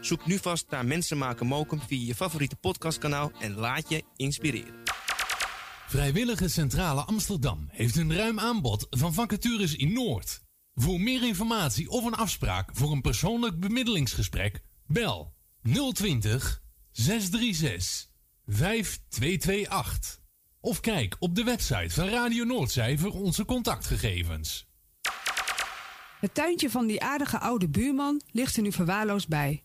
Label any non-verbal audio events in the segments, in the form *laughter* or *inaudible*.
Zoek nu vast naar Mensen maken mokum via je favoriete podcastkanaal... en laat je inspireren. Vrijwillige Centrale Amsterdam heeft een ruim aanbod van vacatures in Noord. Voor meer informatie of een afspraak voor een persoonlijk bemiddelingsgesprek, bel 020 636 5228. Of kijk op de website van Radio Noordzij voor onze contactgegevens. Het tuintje van die aardige oude buurman ligt er nu verwaarloosd bij.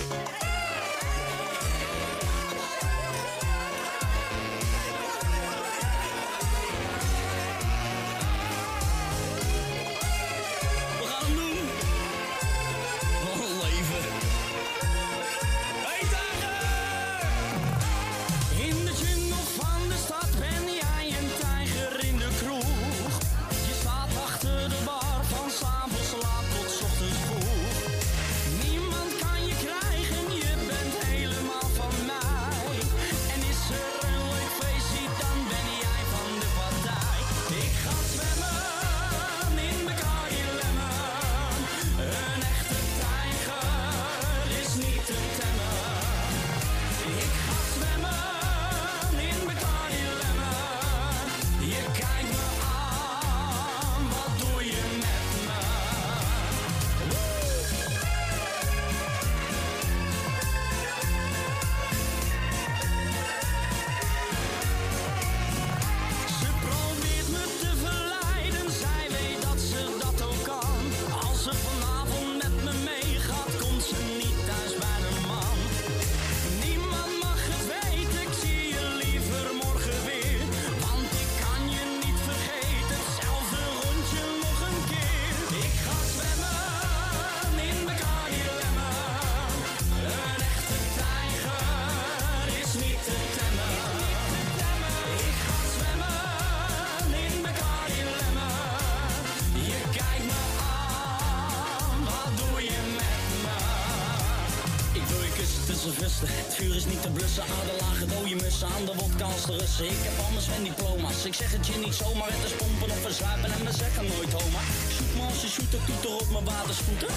Ik heb anders mijn diploma's. Ik zeg het je niet zomaar, het is pompen of verzuipen en we zeggen nooit homa. Shoot me als je shoot, ik toeter op mijn watersvoeten.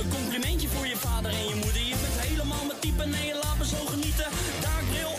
Een complimentje voor je vader en je moeder. Je bent helemaal mijn type, nee, laat me zo genieten. Daakbril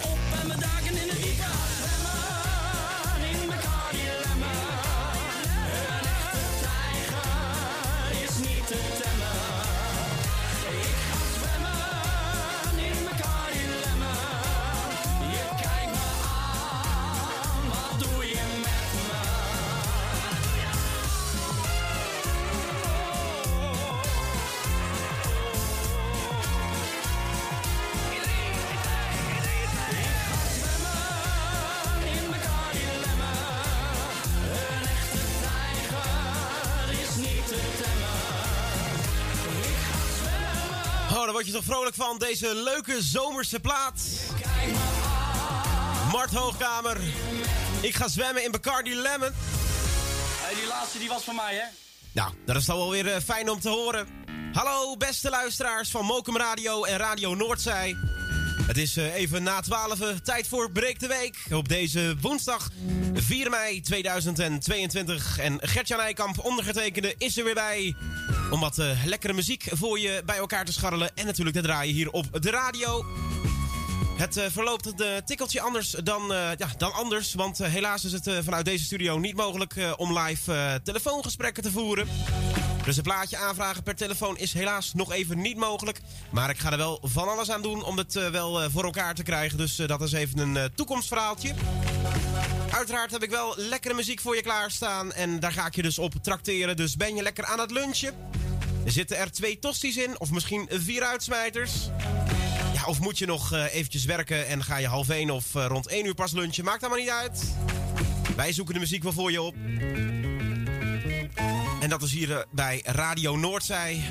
vrolijk van, deze leuke zomerse plaat. Mart Hoogkamer. Ik ga zwemmen in Bacardi Lemon. Hey, die laatste die was van mij, hè? Nou, dat is dan wel weer eh, fijn om te horen. Hallo, beste luisteraars van Mokum Radio en Radio Noordzij. Het is eh, even na 12, tijd voor Breek de Week. Op deze woensdag 4 mei 2022. En Gertjan Eikamp, ondergetekende, is er weer bij. Om wat eh, lekkere muziek voor je bij elkaar te scharrelen. En natuurlijk te draaien hier op de radio. Het eh, verloopt een eh, tikkeltje anders dan, ja, dan anders. Want helaas is het vanuit deze studio niet mogelijk om live telefoongesprekken te voeren. Dus een plaatje aanvragen per telefoon is helaas nog even niet mogelijk. Maar ik ga er wel van alles aan doen om het eh, wel eh, voor elkaar te krijgen. Dus eh, dat is even een toekomstverhaaltje. Uiteraard heb ik wel lekkere muziek voor je klaarstaan. En daar ga ik je dus op trakteren. Dus ben je lekker aan het lunchen? Zitten er twee tosties in? Of misschien vier uitsmijters? Ja, of moet je nog eventjes werken en ga je half één of rond één uur pas lunchen? Maakt allemaal niet uit. Wij zoeken de muziek wel voor je op. En dat is hier eh, bij Radio Noordzij.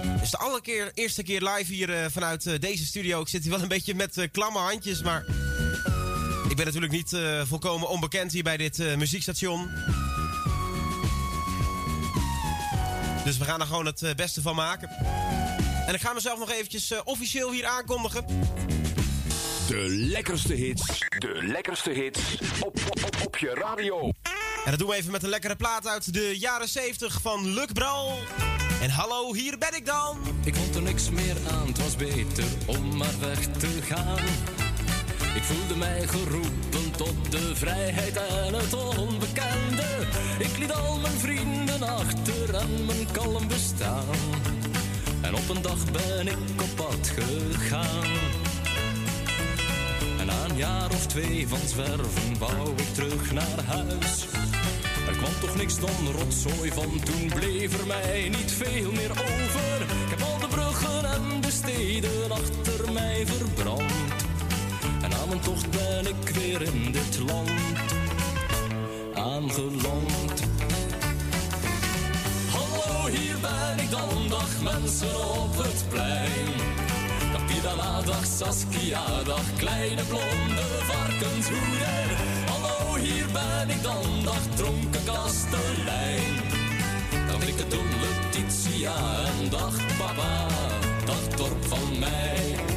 Het is de allereerste eerste keer live hier eh, vanuit eh, deze studio. Ik zit hier wel een beetje met klamme handjes, maar... Ik ben natuurlijk niet volkomen onbekend hier bij dit muziekstation. Dus we gaan er gewoon het beste van maken. En ik ga mezelf nog eventjes officieel hier aankondigen. De lekkerste hits, de lekkerste hits op, op, op je radio. En dat doen we even met een lekkere plaat uit de jaren 70 van Luc Bral. En hallo, hier ben ik dan. Ik vond er niks meer aan, het was beter om maar weg te gaan. Ik voelde mij geroepen tot de vrijheid en het onbekende. Ik liet al mijn vrienden achter en mijn kalm bestaan. En op een dag ben ik op pad gegaan. En na een jaar of twee van zwerven wou ik terug naar huis. Er kwam toch niks dan rotzooi van, toen bleef er mij niet veel meer over. Ik heb al de bruggen en de steden achter mij verbrand. En aan mijn tocht ben ik weer in dit land aangeland. Hallo, hier ben ik dan, dag mensen op het plein. Dag Pirala, dag Saskia, dag kleine blonde varkenshoeder. Hier ben ik dan, dag dronken kastelein. Dag dikke doen Letitia en dag papa, dag dorp van mij.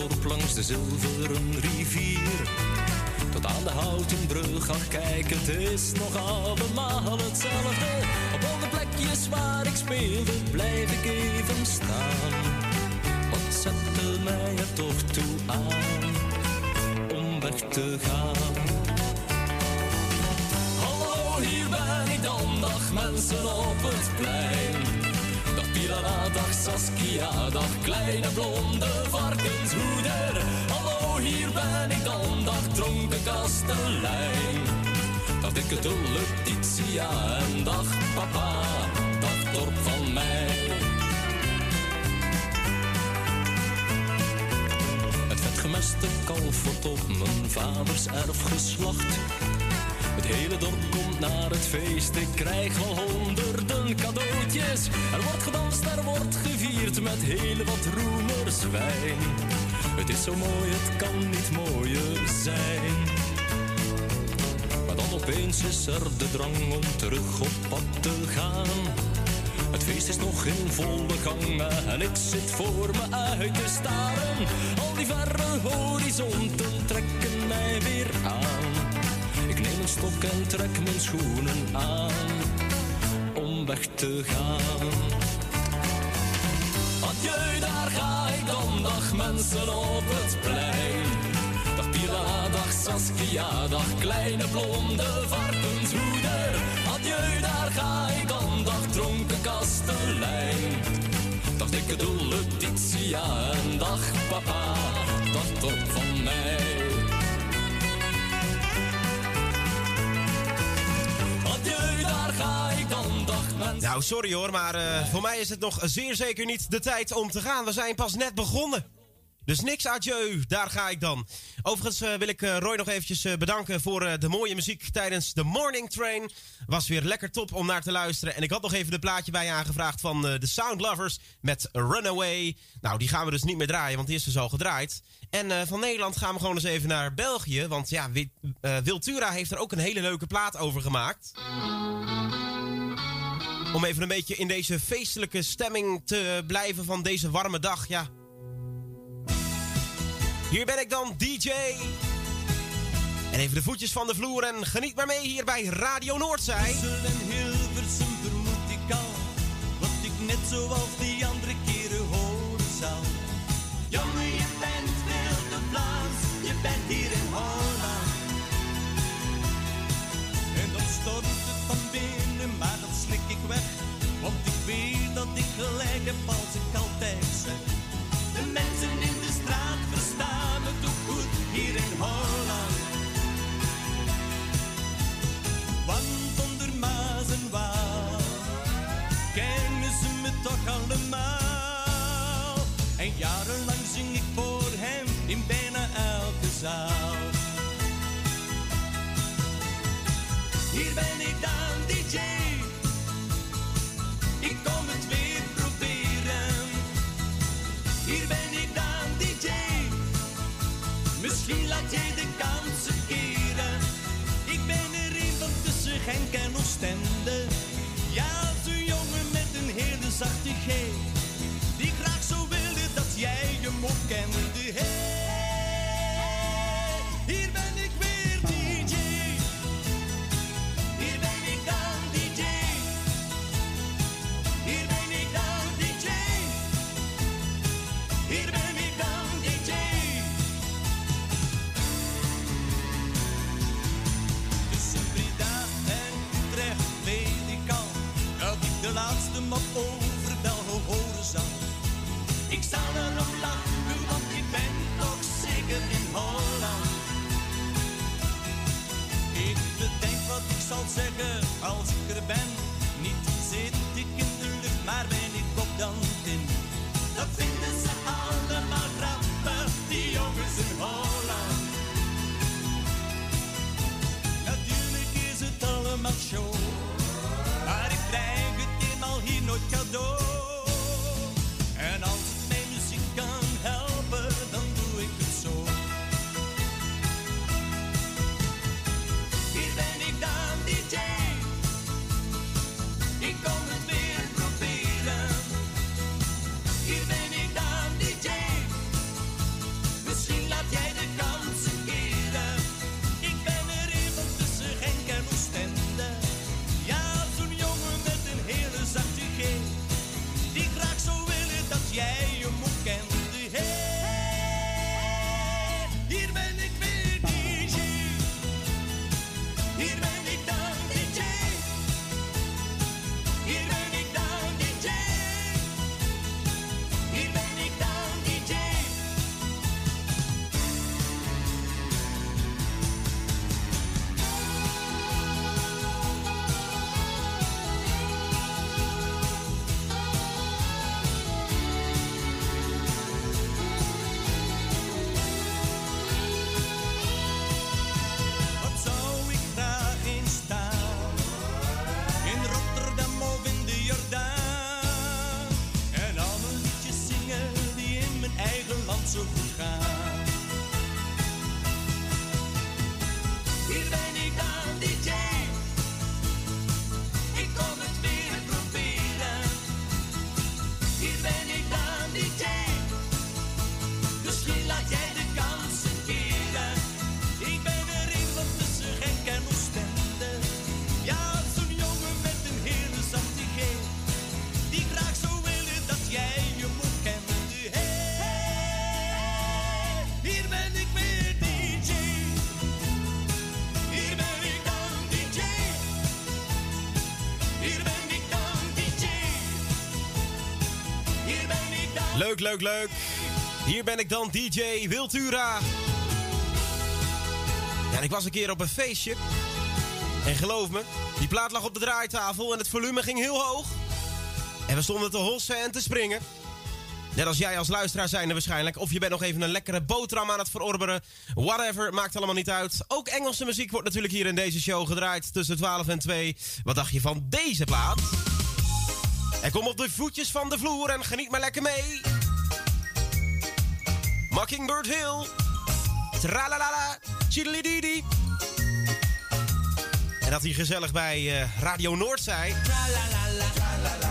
Dorp langs de zilveren rivier. Tot aan de houten brug, ach kijk, het is nog allemaal hetzelfde. Op al de plekjes waar ik speelde, blijf ik even staan. Wat zette mij er toch toe aan om weg te gaan? Hallo, hier ben ik dan, dag mensen op het plein. Dag Saskia, dag kleine blonde varkenshoeder. Hallo, hier ben ik dan, dag dronken kastelein. Dag dikke dolle Titia en dag papa, dag dorp van mij. Het vetgemeste kalf wordt op mijn vaders erf geslacht. Het hele dorp komt naar het feest, ik krijg wel honderden cadeautjes. Er wordt gedanst, er wordt gevierd met heel wat roemerswijn. Het is zo mooi, het kan niet mooier zijn. Maar dan opeens is er de drang om terug op pad te gaan. Het feest is nog in volle gang en ik zit voor me uit te staren. Al die verre horizonten trekken mij weer aan. Stok en trek mijn schoenen aan om weg te gaan. Adieu, daar ga ik dan, dag mensen op het plein. Dag Pila, dag Saskia, dag kleine blonde varkenshoeder. Adieu, daar ga ik dan, dag dronken kastelein. Dag dikke dolle Titia en dag papa, dag top van mij. Daar ga ik dan, mensen. Nou, sorry hoor, maar eh, voor mij is het nog zeer zeker niet de tijd om te gaan. We zijn pas net begonnen. Dus niks adieu, daar ga ik dan. Overigens eh, wil ik eh, Roy nog eventjes eh, bedanken voor de mooie muziek tijdens de Morning Train. Was weer lekker top om naar te luisteren. En ik had nog even de plaatje bij je aangevraagd van de Sound Lovers met Runaway. Nou, die gaan we dus niet meer draaien, want die is dus al gedraaid. En van Nederland gaan we gewoon eens even naar België. Want ja, Wi- Wiltura heeft er ook een hele leuke plaat over gemaakt. Om even een beetje in deze feestelijke stemming te blijven van deze warme dag. Ja, hier ben ik dan, DJ. En even de voetjes van de vloer en geniet maar mee hier bij Radio Noordzij. en Hilversum vermoed ik al Wat ik net zoals die andere keren horen zou Jongen, je bent veel te Vlaams Je bent hier in Holland En dan stormt het van binnen Maar dat slik ik weg Want ik weet dat ik gelijk heb hem ook hier ben ik weer DJ. Hier ben ik dan DJ. Hier ben ik dan DJ. Hier ben ik dan DJ. Tussen Breda en Utrecht weet ik al dat ik de laatste map over Belgen horen zal. Ik sta er nog Leuk, leuk. Hier ben ik dan, DJ Wiltura. Ja, en ik was een keer op een feestje. En geloof me, die plaat lag op de draaitafel en het volume ging heel hoog. En we stonden te hossen en te springen. Net als jij als luisteraar zijnde waarschijnlijk. Of je bent nog even een lekkere boterham aan het verorberen. Whatever, maakt allemaal niet uit. Ook Engelse muziek wordt natuurlijk hier in deze show gedraaid tussen 12 en 2. Wat dacht je van deze plaat? En kom op de voetjes van de vloer en geniet maar lekker mee. Mockingbird Hill. Tralalala. Chiddelididi. En dat hij gezellig bij uh, Radio. Tralalala. Tralalala.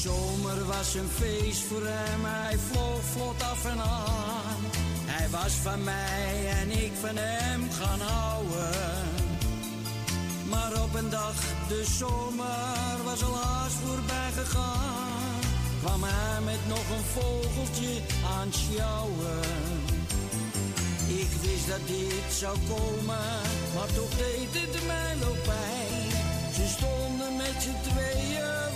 Zomer was een feest voor hem, hij vloog vlot af en aan. Hij was van mij en ik van hem gaan houden. Maar op een dag, de zomer was al haast voorbij gegaan. Kwam hij met nog een vogeltje aan sjouwen. Ik wist dat dit zou komen, maar toch deed het mij wel pijn. Ze stonden met z'n tweeën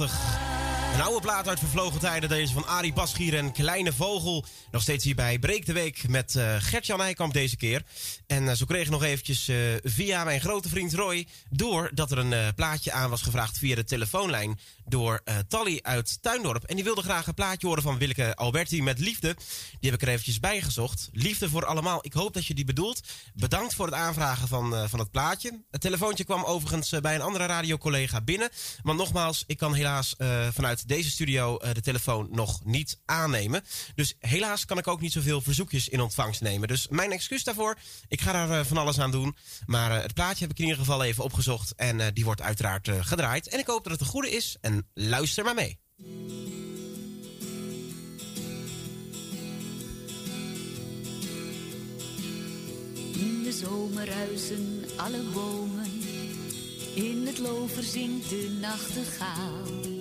Prachtig. Een plaat uit vervlogen tijden. Deze van Arie Paschier en Kleine Vogel. Nog steeds hier bij Breek de Week met eh Gert-Jan Nijkamp deze keer. En eh, zo kreeg ik nog eventjes eh, via mijn grote vriend Roy... door dat er een plaatje aan was gevraagd via de telefoonlijn... door Tally uit Tuindorp. En die wilde graag een plaatje horen van Willeke Alberti met Liefde. Die heb ik er eventjes bij gezocht. Liefde voor allemaal. Ik hoop dat je die bedoelt. Bedankt voor het aanvragen van, van het plaatje. Het telefoontje kwam overigens bij een andere radiocollega binnen. Want nogmaals, ik kan helaas vanuit deze studio eh, de telefoon nog niet aannemen. Dus helaas kan ik ook niet zoveel verzoekjes in ontvangst nemen. Dus mijn excuus daarvoor. Ik ga daar eh, van alles aan doen. Maar eh, het plaatje heb ik in ieder geval even opgezocht. En die wordt uiteraard gedraaid. En ik hoop dat het een goede is. En luister maar mee. In de zomer ruisen alle bomen, in het lover zingt de nachtegaal.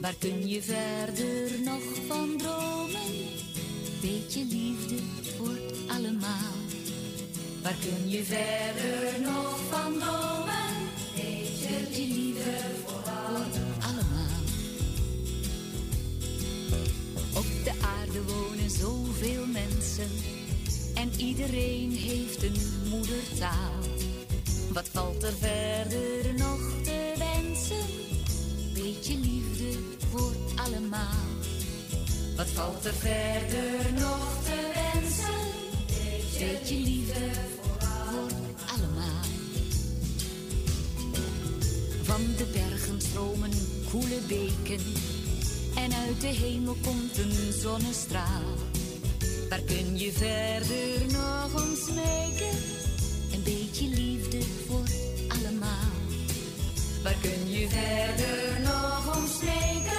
Waar kun je verder nog van dromen? Beetje liefde voor allemaal. Waar kun je verder nog van dromen? Beetje liefde voor allemaal. Op de aarde wonen zoveel mensen. En iedereen heeft een moedertaal. Wat valt er verder nog Wat valt er verder nog te wensen? Beetje liefde voor allemaal. Van de bergen stromen koele beken. En uit de hemel komt een zonnestraal. Waar kun je verder nog om smeken? Een beetje liefde voor allemaal. Waar kun je verder nog om smeken?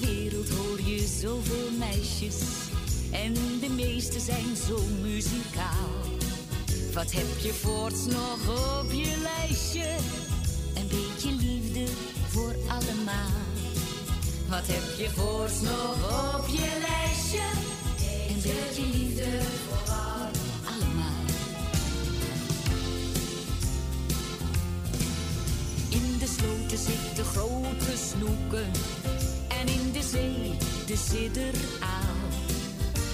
Wereld hoor je zoveel meisjes. En de meeste zijn zo muzikaal. Wat heb je voorts nog op je lijstje? Een beetje liefde voor allemaal. Wat heb je voorts nog op je lijstje? Een beetje liefde voor allemaal. In de sloten zitten grote snoeken. De zee de sidderaal.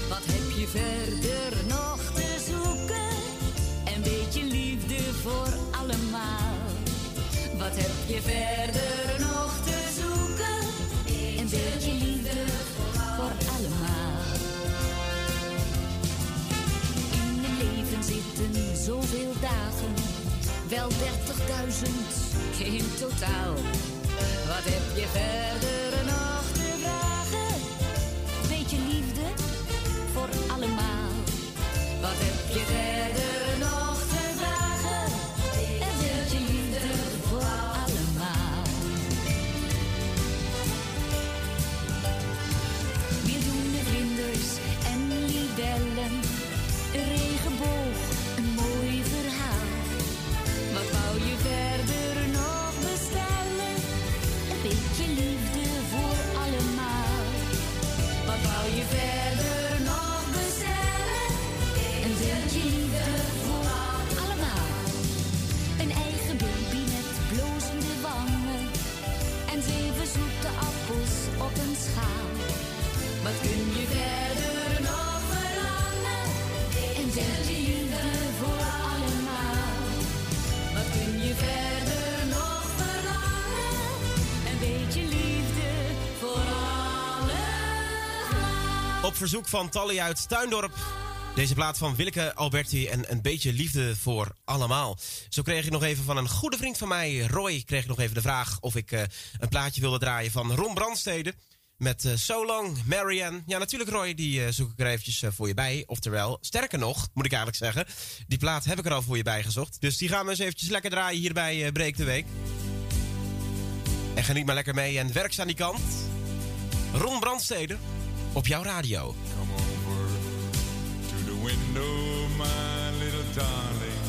Wat heb je verder nog te zoeken? Een beetje liefde voor allemaal. Wat heb je verder nog te zoeken? Een beetje liefde voor allemaal. In het leven zitten zoveel dagen, wel 30.000 in totaal. Wat heb je verder nog voor allemaal. Wat heb je verder nog te vragen? En wil je liefde voor allemaal? Weer doen de vlinders en libellen, regenboog appels op een schaal. Wat kun je verder nog verlangen? En liefde voor allemaal. Wat kun je verder nog verlangen? Een beetje liefde voor allemaal. Op verzoek van Tally uit Tuindorp. Deze plaat van Willeke Alberti en een beetje liefde voor allemaal. Zo kreeg ik nog even van een goede vriend van mij, Roy, kreeg ik nog even de vraag of ik eh, een plaatje wilde draaien van Ron Brandstede. Met eh, So Long, Marianne. Ja, natuurlijk Roy, die eh, zoek ik er eventjes voor je bij. Oftewel, sterker nog, moet ik eigenlijk zeggen. Die plaat heb ik er al voor je bij gezocht. Dus die gaan we eens eventjes lekker draaien hier bij Breek de Week. En geniet maar lekker mee en werk aan die kant. Ron Brandstede op jouw radio. Window, my little darling.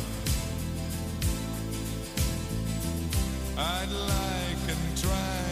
I'd like and try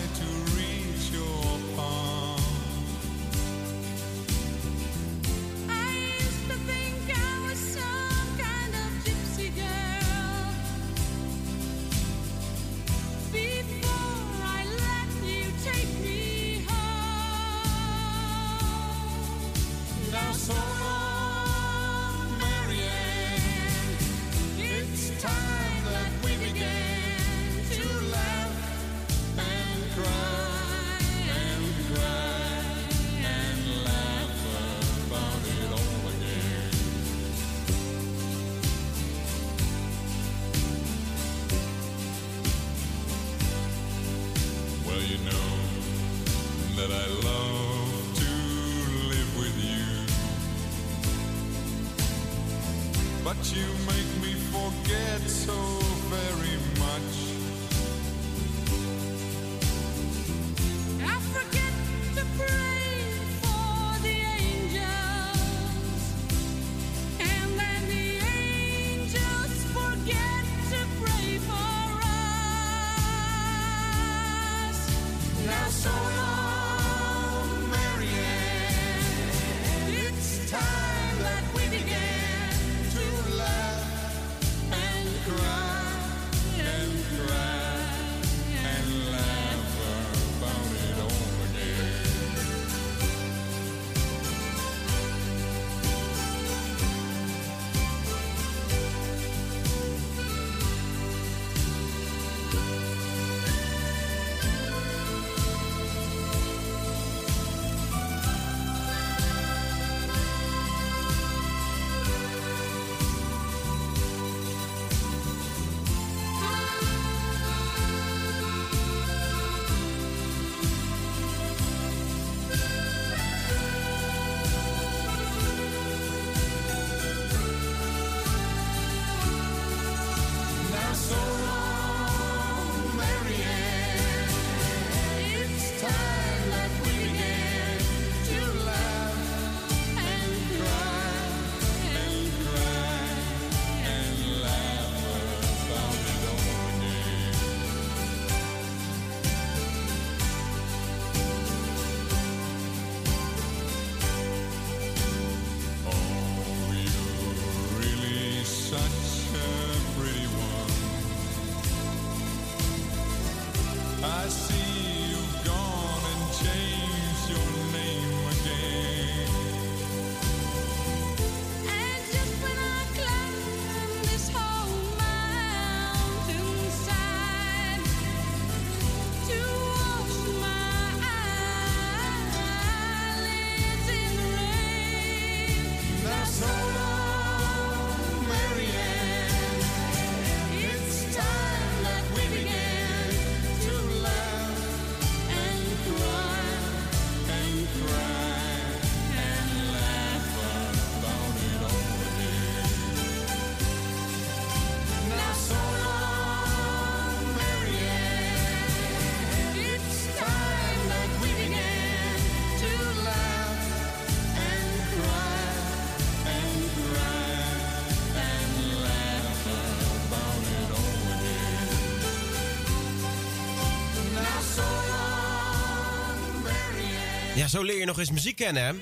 zo leer je nog eens muziek kennen, hè?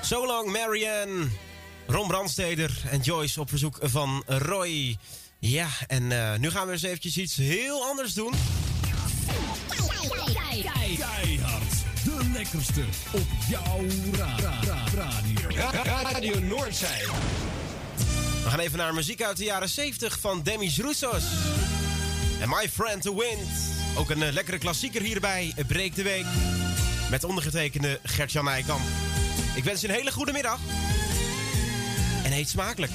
So Long Marianne, Ron Brandsteder en Joyce op verzoek van Roy. Ja, en eh, nu gaan we eens eventjes iets heel anders doen. Keihard. De lekkerste op jouw ra ra ra radio. Radio Noordzij. We gaan even naar muziek uit de jaren 70 van Demis Roussos. En My Friend the Wind. Ook een eh, lekkere klassieker hierbij. Breek de Week. Met ondergetekende Gert-Jan. Ik wens je een hele goede middag. En eet smakelijk.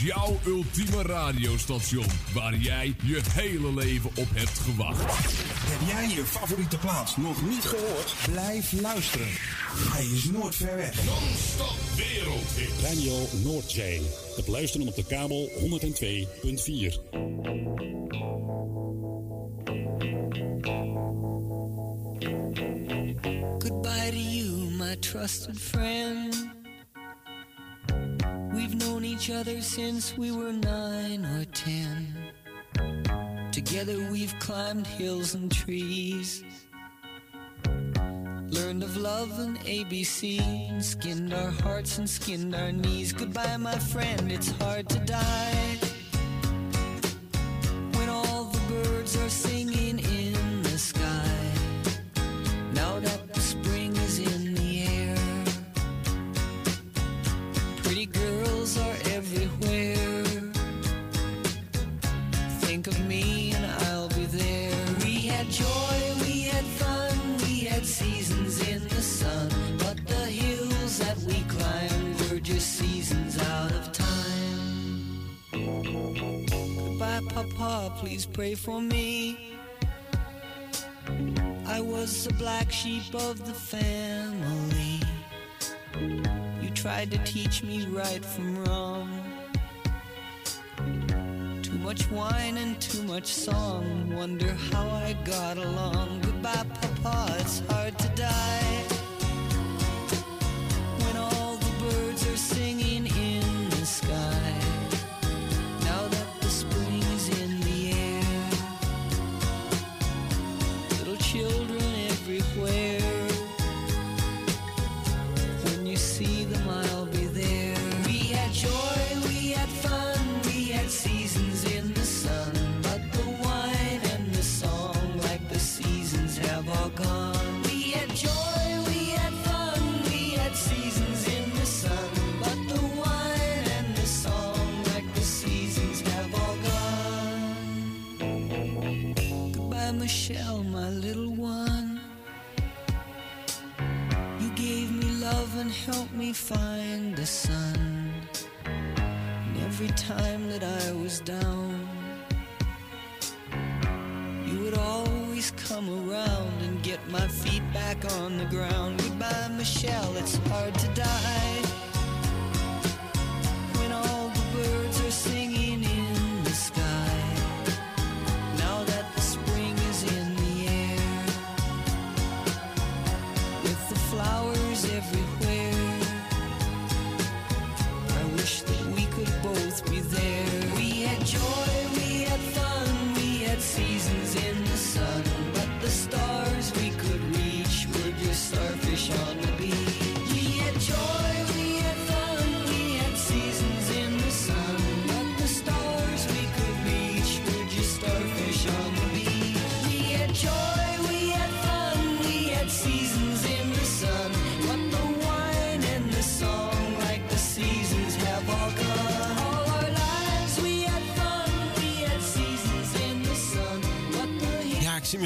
Is jouw ultieme radiostation waar jij je hele leven op hebt gewacht. Heb jij je favoriete plaats nog niet gehoord? Blijf luisteren. Hij is nooit ver weg. Non-stop wereldhit. Radio Noordzee. Het luisteren op de kabel 102.4. we were nine or ten. Together we've climbed hills and trees. Learned of love and ABC, skinned our hearts and skinned our knees. Goodbye, my friend, it's hard to die. When all the birds are singing pray for me. I was the black sheep of the family. You tried to teach me right from wrong. Too much wine and too much song. Wonder how I got along. Goodbye, Papa, it's hard to die.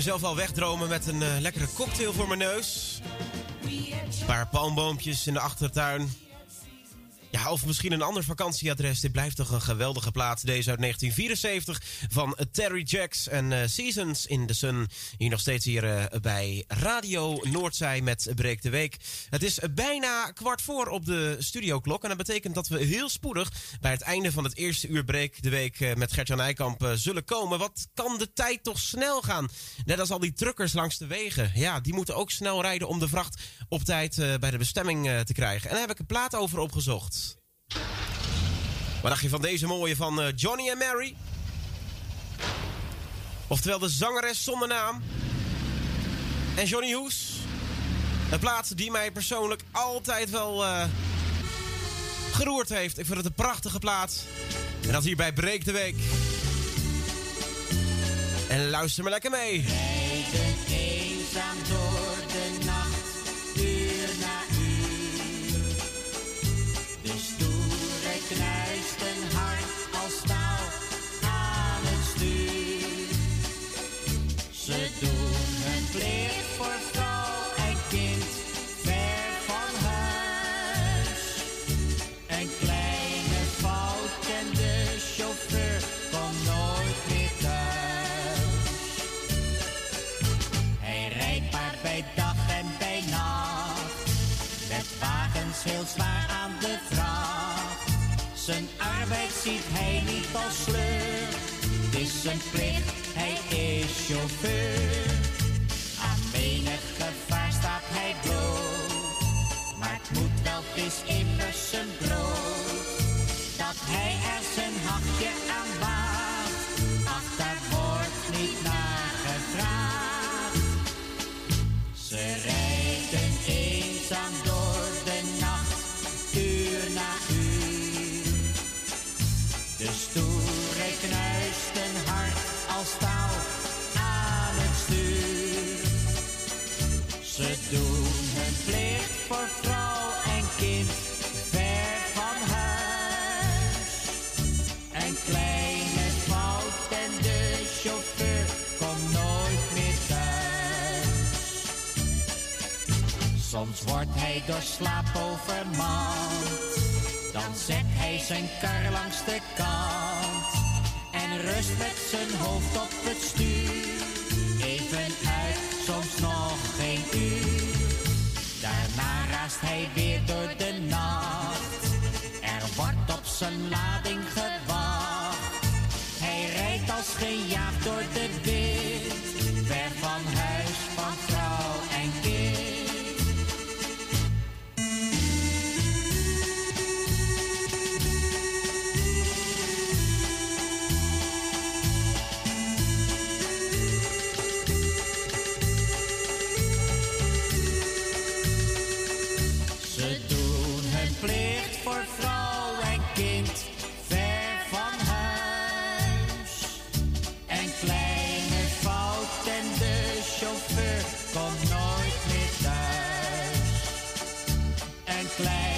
Mezelf al wegdromen met een eh, lekkere cocktail voor mijn neus. Een paar palmboompjes in de achtertuin. Ja, of misschien een ander vakantieadres. Dit blijft toch een geweldige plaat. Deze uit 1974 van Terry Jacks en eh, Seasons in the Sun. Hier nog steeds hier eh, bij Radio Noordzij met Breek de Week. Het is bijna kwart voor op de studioklok. En dat betekent dat we heel spoedig bij het einde van het eerste uur Breek de Week eh, met Gertjan Eikamp zullen komen. Wat kan de tijd toch snel gaan? Net als al die truckers langs de wegen. Ja, die moeten ook snel rijden om de vracht op tijd bij de bestemming te krijgen. En daar heb ik een plaat over opgezocht. Wat dacht je van deze mooie van Johnny en Mary? Oftewel de zangeres zonder naam. En Johnny Hoes. Een plaat die mij persoonlijk altijd wel eh, geroerd heeft. Ik vind het een prachtige plaat. En dat hier bij Breek de Week. En luister maar lekker mee. Rijden eenzaam zijn plicht, hij is chauffeur. Soms wordt hij door slaap overmand. Dan zet hij zijn kar langs de kant. En rust met zijn hoofd op het stuur. glad.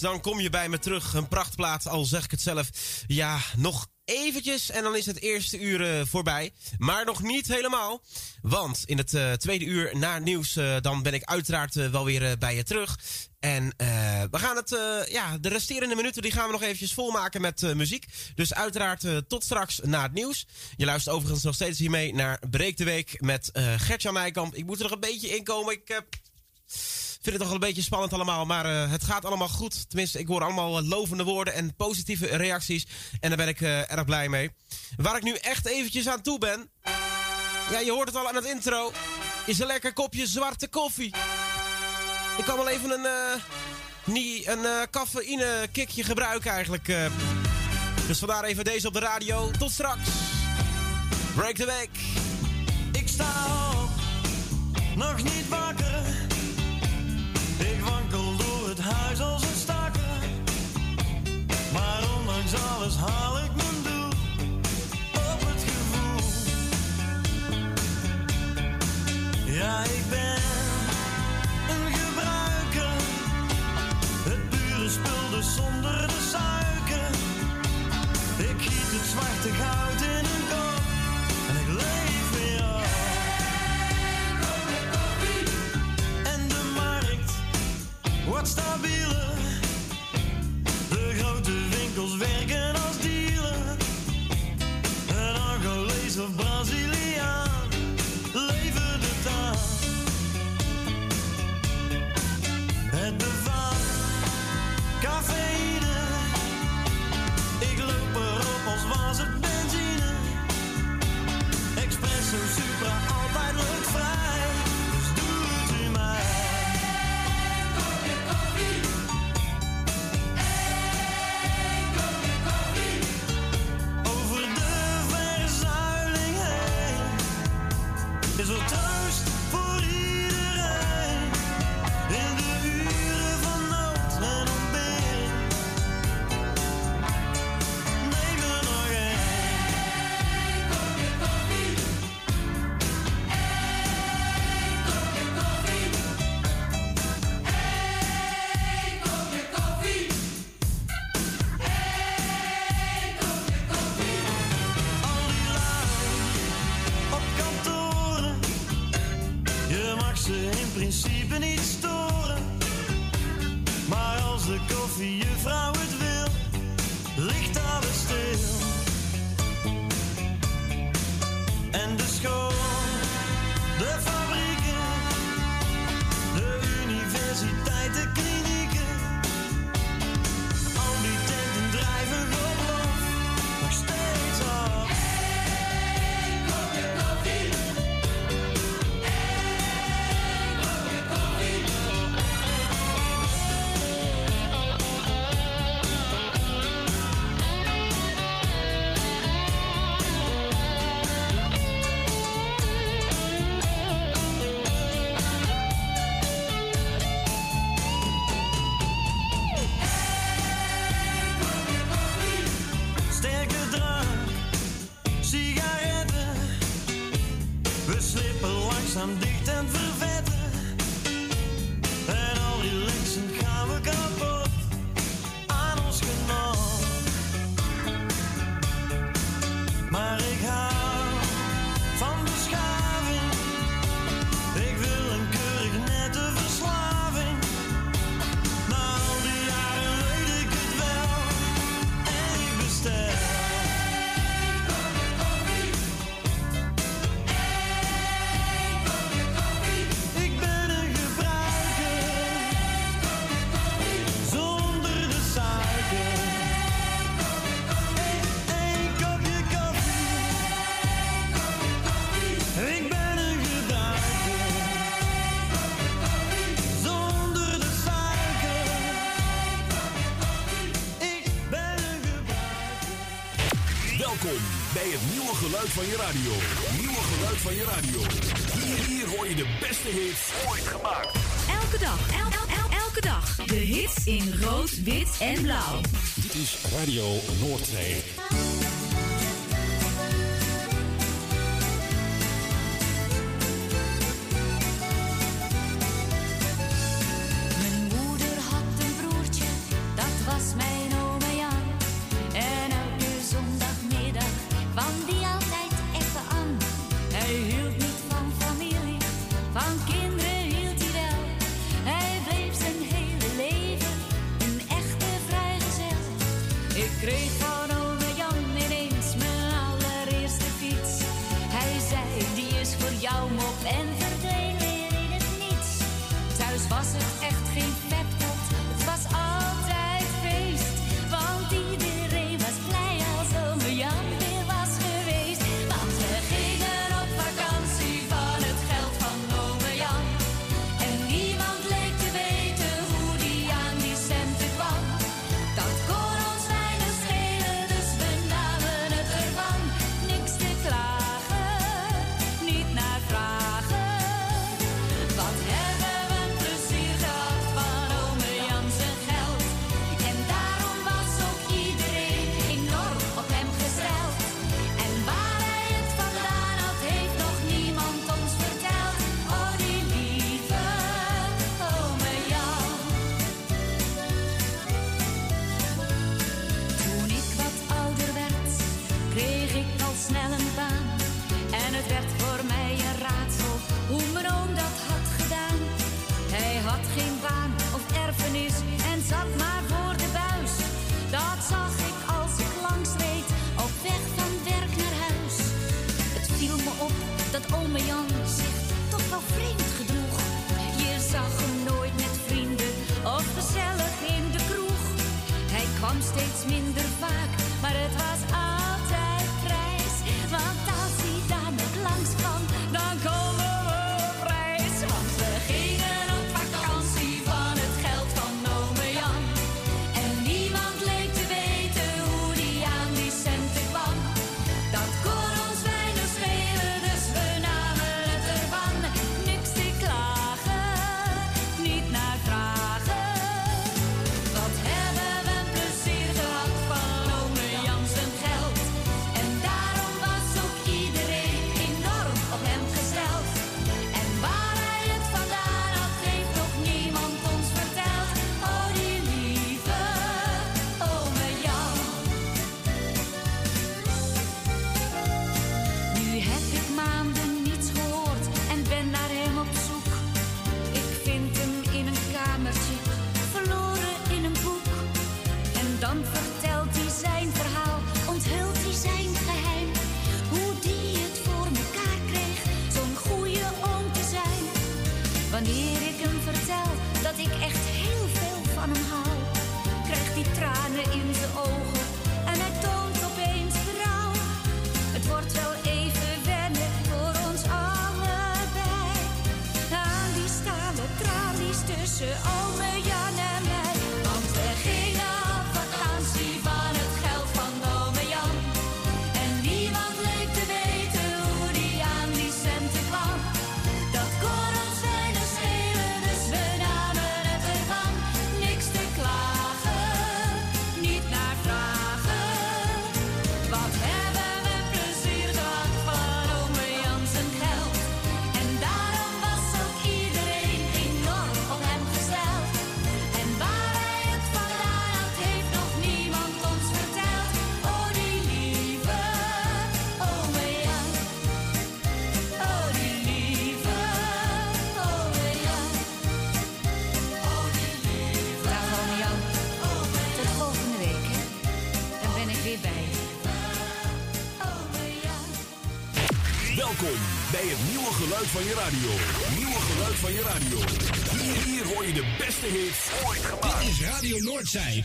dan kom je bij me terug. Een prachtplaat, al zeg ik het zelf. Ja, nog eventjes en dan is het eerste uur eh, voorbij. Maar nog niet helemaal. Want in het eh, tweede uur na nieuws, eh, dan ben ik uiteraard wel weer bij je terug. En we gaan het, ja, de resterende minuten die gaan we nog eventjes volmaken met muziek. Dus uiteraard tot straks na het nieuws. Je luistert overigens nog steeds hiermee naar Breek de Week met Gertjan Nijkamp. Ik moet er nog een beetje in komen. Ik heb vind het toch wel een beetje spannend allemaal. Maar eh, het gaat allemaal goed. Tenminste, ik hoor allemaal eh, lovende woorden en positieve reacties. En daar ben ik eh, erg blij mee. Waar ik nu echt eventjes aan toe ben. Ja, je hoort het al aan het intro. Is een lekker kopje zwarte koffie. Ik kan wel even een, nie, een eh cafeïne kickje gebruiken eigenlijk. Dus vandaar even deze op de radio. Tot straks. Break the week. Ik sta op, nog niet wakker. Ik wankel door het huis als een stakker. Maar ondanks alles haal ik mijn doel op het gevoel. Ja, ik ben een gebruiker. Het pure spul dus zonder de suiker. Ik giet het zwarte goud in een stabieler. De grote winkels werken als dealer. Een Angolees of Braziliaan van je radio. Nieuwe geluid van je radio. Hier, hier hoor je de beste hits ooit gemaakt. Elke dag, el, el, el- elke dag. De hits in rood, geluid van je radio. Nieuwe geluid van je radio. Hier, hier hoor je de beste hits ooit gemaakt. Dit is Radio Noordzij.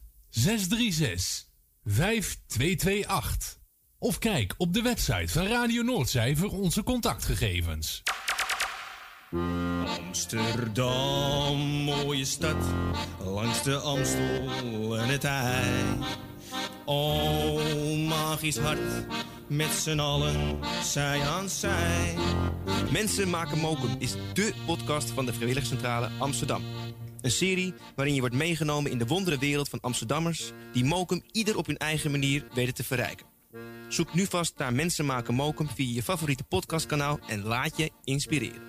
636 5228. Of kijk op de website van Radio Noordzij voor onze contactgegevens. Amsterdam, mooie stad, langs de Amstel en het IJ. Oh, magisch hart, met z'n allen, zij aan zij. Mensen maken mokum is dé podcast van de Vrijwilligcentrale Amsterdam. Een serie waarin je wordt meegenomen in de wondere wereld van Amsterdammers... die mokum ieder op hun eigen manier weten te verrijken. Zoek nu vast naar Mensen maken mokum via je favoriete podcastkanaal... en laat je inspireren.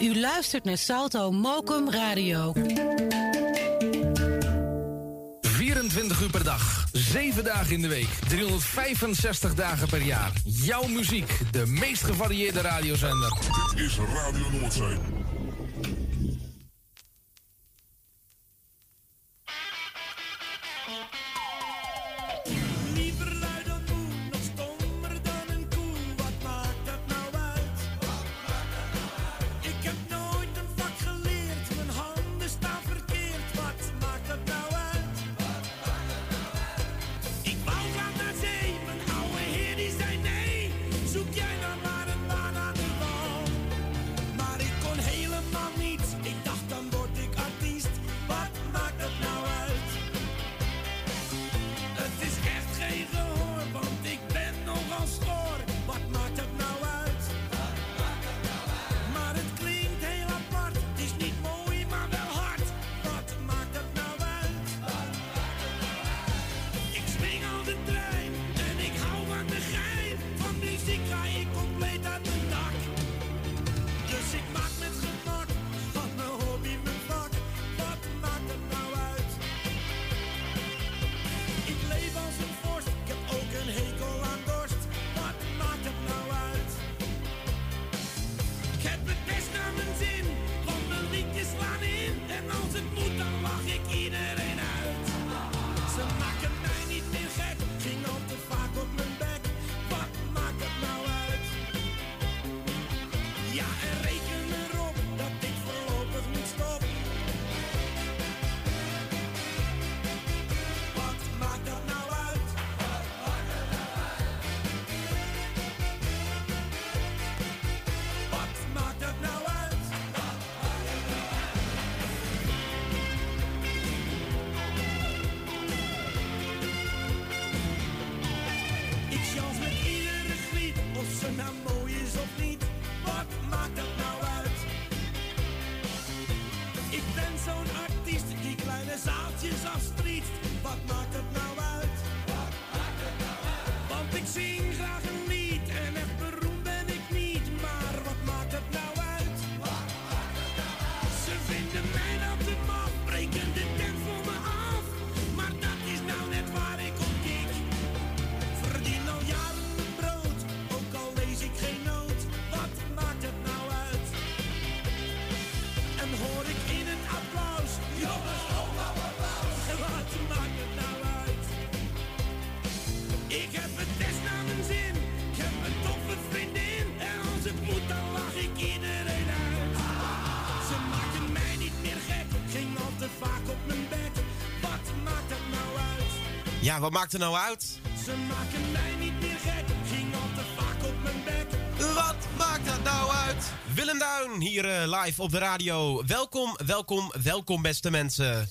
U luistert naar Salto Mokum Radio. 24 uur per dag, 7 dagen in de week, 365 dagen per jaar. Jouw muziek, de meest gevarieerde radiozender. Dit is Radio Noordzee. Ja, wat maakt er nou uit? Ze maken mij niet meer gek, ging al te vaak op mijn bek. Wat maakt dat nou uit? Willem Duin hier eh, live op de radio. Welkom, welkom, welkom beste mensen.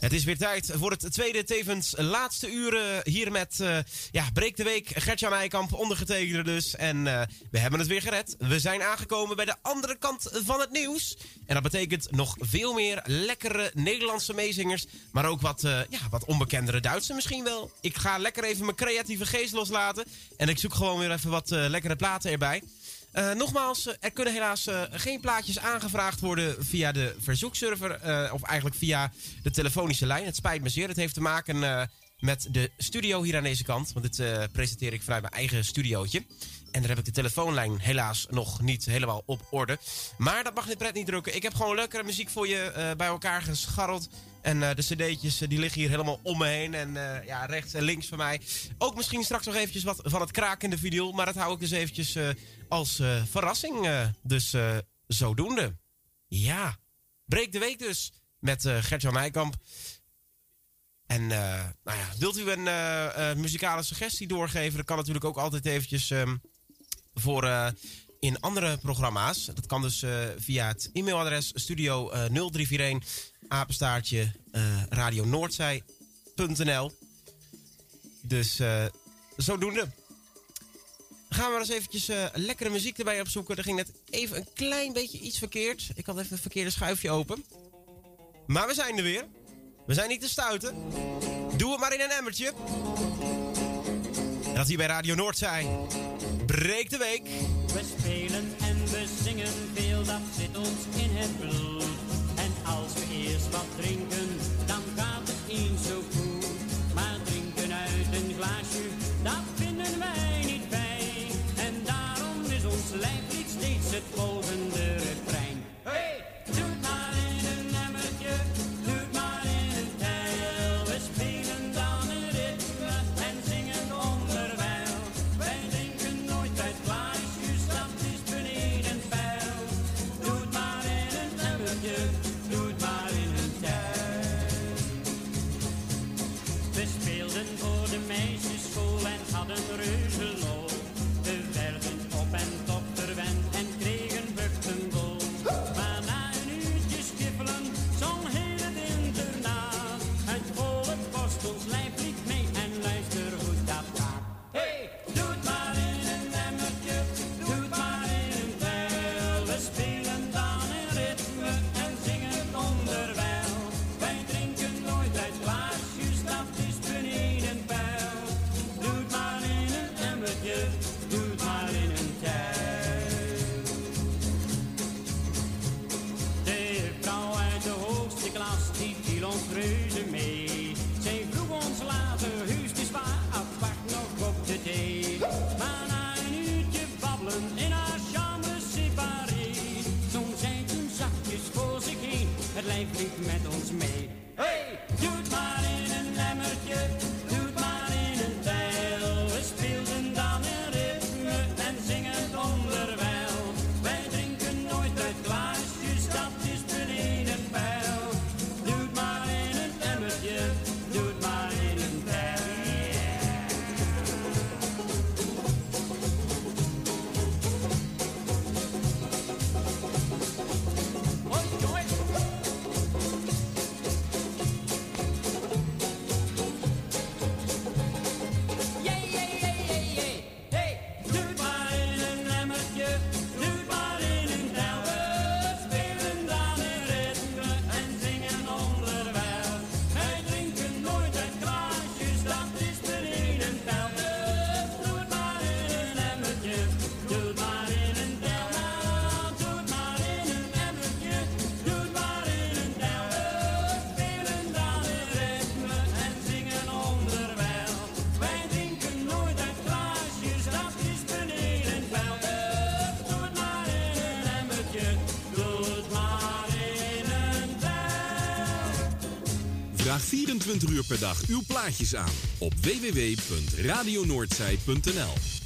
Het is weer tijd voor het tweede, tevens laatste uren hier met eh, ja, Breek de Week. Gertjan Nijkamp, ondergetekende dus. En eh, we hebben het weer gered. We zijn aangekomen bij de andere kant van het nieuws. En dat betekent nog veel meer lekkere Nederlandse meezingers. Maar ook wat, eh, ja, wat onbekendere Duitse misschien wel. Ik ga lekker even mijn creatieve geest loslaten. En ik zoek gewoon weer even wat lekkere platen erbij. Uh, nogmaals, uh, er kunnen helaas uh, geen plaatjes aangevraagd worden via de verzoekserver. of eigenlijk via de telefonische lijn. Het spijt me zeer. Het heeft te maken met de studio hier aan deze kant. Want dit presenteer ik vanuit mijn eigen studiootje. En daar heb ik de telefoonlijn helaas nog niet helemaal op orde. Maar dat mag dit pret niet drukken. Ik heb gewoon lekkere muziek voor je bij elkaar gescharreld. En uh, de cd'tjes die liggen hier helemaal om me heen. En uh, ja, rechts en links van mij. Ook misschien straks nog eventjes wat van het krakende vinyl. Maar dat hou ik dus eventjes uh, als verrassing. dus zodoende. Ja, breek de week dus. Met Gertjan Nijkamp. En nou ja, wilt u een muzikale suggestie doorgeven? Dat kan natuurlijk ook altijd eventjes um, voor in andere programma's. Dat kan dus uh, via het e-mailadres studio uh, 0341 apenstaartje uh, radionoordzij.nl. Dus zodoende. Gaan we eens eventjes lekkere muziek erbij opzoeken. Er ging net even een klein beetje iets verkeerd. Ik had even het verkeerde schuifje open. Maar we zijn er weer. We zijn niet te stuiten. Doe het maar in een emmertje. Dat hier bij Radio Noordzij. Breek de week. We spelen en we zingen veel, dat zit ons in het bloed. En als we eerst wat drinken, dan gaat het eens zo goed. Maar drinken uit een glaasje, dat vinden wij ons mee. uw plaatjes aan op www.radionoordzij.nl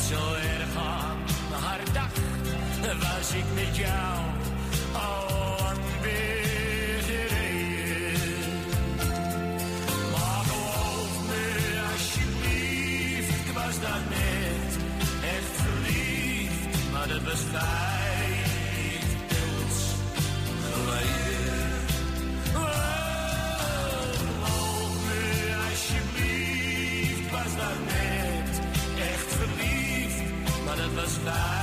zo erg aan haar dacht, was ik met jou al lang weer gereden. Maar geloof me alsjeblieft, ik was daar net echt verliefd, maar dat was fijn. I.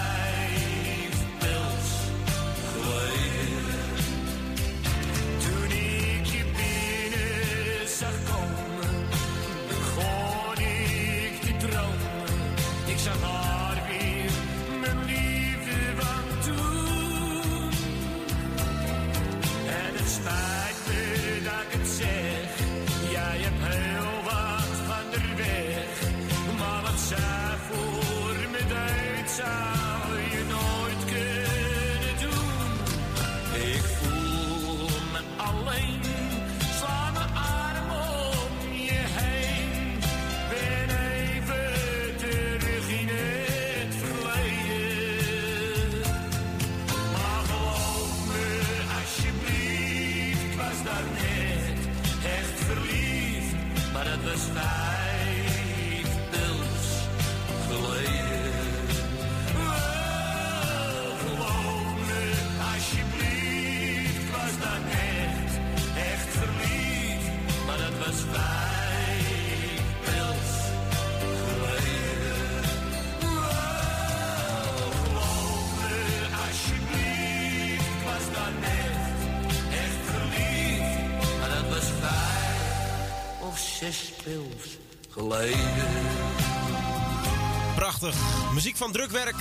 Prachtig. Muziek van drukwerk.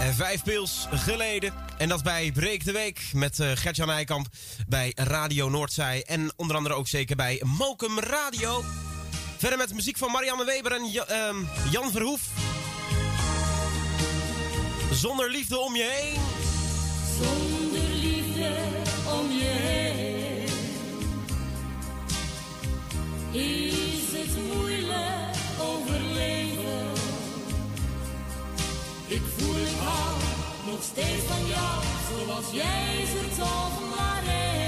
En vijf pils geleden. En dat bij Breek de Week met eh, Gertjan Eikamp bij Radio Noordzij. En onder andere ook zeker bij Mokum Radio. Verder met muziek van Marianne Weber en ehm, Jan Verhoef. Zonder liefde om je heen. Zonder liefde om je heen. steeds van jou, zoals jij zoekt over maar één.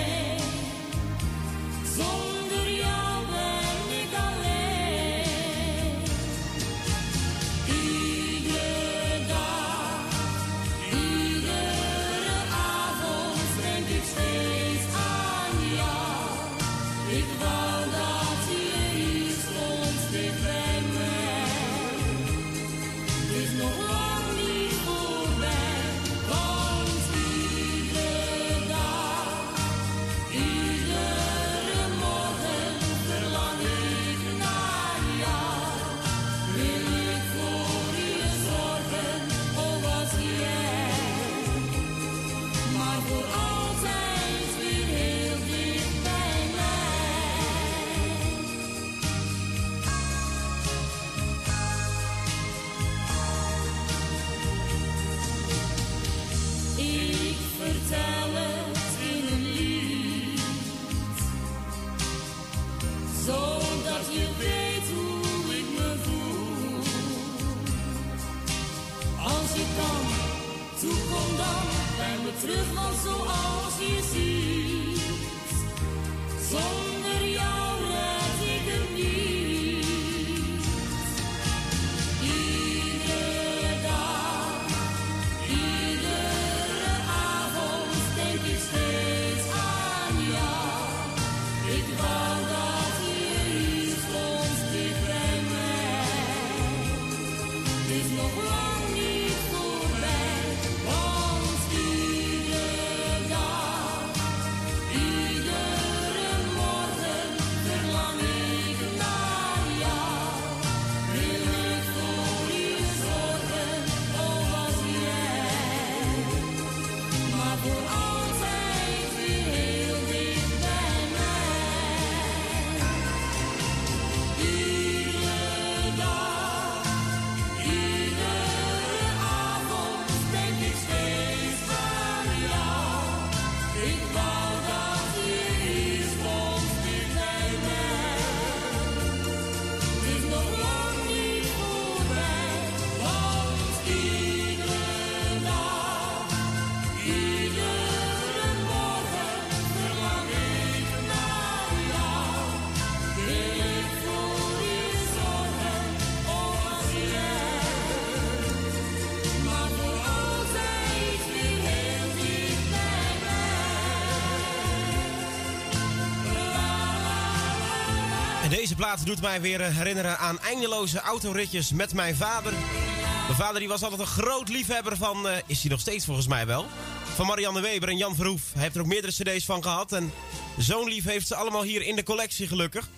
Deze plaat doet mij weer eh, herinneren aan eindeloze autoritjes met mijn vader. Mijn vader die was altijd een groot liefhebber van, eh, is hij nog steeds volgens mij wel, van Marianne Weber en Jan Verhoef. Hij heeft er ook meerdere cd's van gehad en zo'n lief heeft ze allemaal hier in de collectie gelukkig.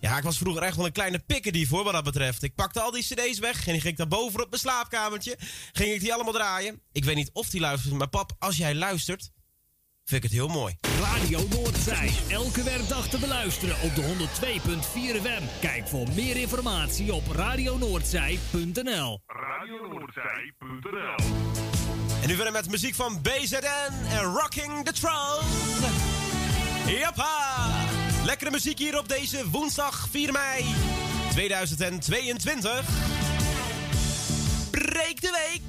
Ja, ik was vroeger echt wel een kleine pikkerdief voor wat dat betreft. Ik pakte al die cd's weg en ging ik daar boven op mijn slaapkamertje. Ging ik die allemaal draaien. Ik weet niet of die luistert, maar pap, als jij luistert, vind ik het heel mooi. Radio Noordzij, elke werkdag te beluisteren op de 102.4 FM. Kijk voor meer informatie op radionoordzij.nl. RadioNoordzij.nl En nu verder met muziek van BZN en Rocking the Throne. Jappa! Lekkere muziek hier op deze woensdag 4 mei 2022. Breek de week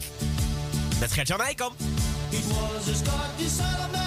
met Gert-Jan Eikamp. It was a Scottish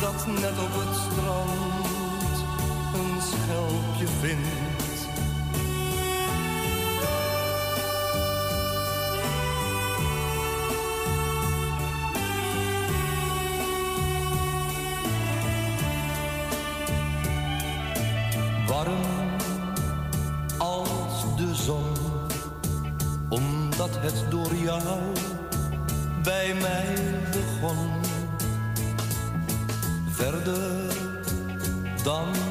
dat net op het strand een schelpje vindt. Warm als de zon, omdat het door jou bij mij begon. Dan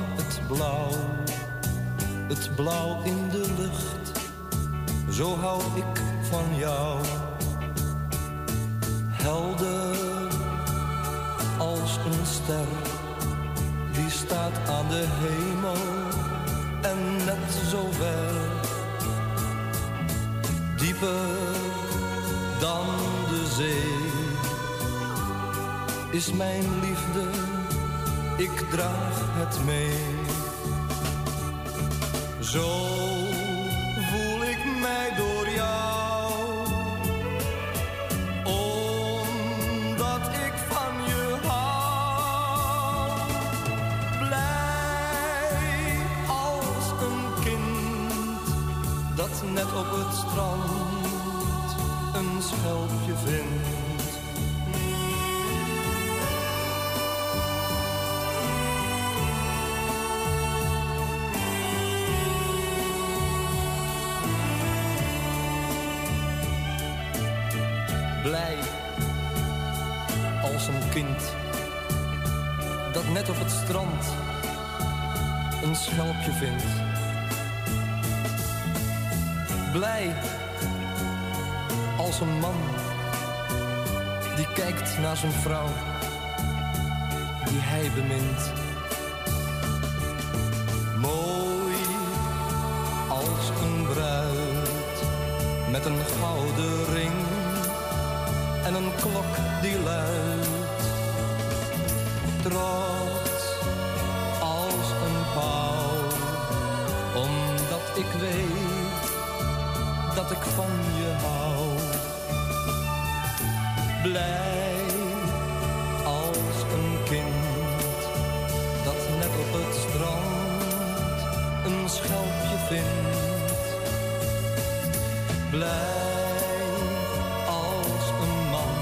draag het mee. Zo voel ik mij door jou, omdat ik van je hou. Blij als een kind dat net op het strand een schelpje vindt. Als een kind dat net op het strand een schelpje vindt. Blij als een man die kijkt naar zijn vrouw die hij bemint. Mooi als een bruid met een gouden ring en een klok die luidt. Trots als een pauw, omdat ik weet dat ik van je hou. Blij als een kind dat net op het strand een schelpje vindt. Blij als een man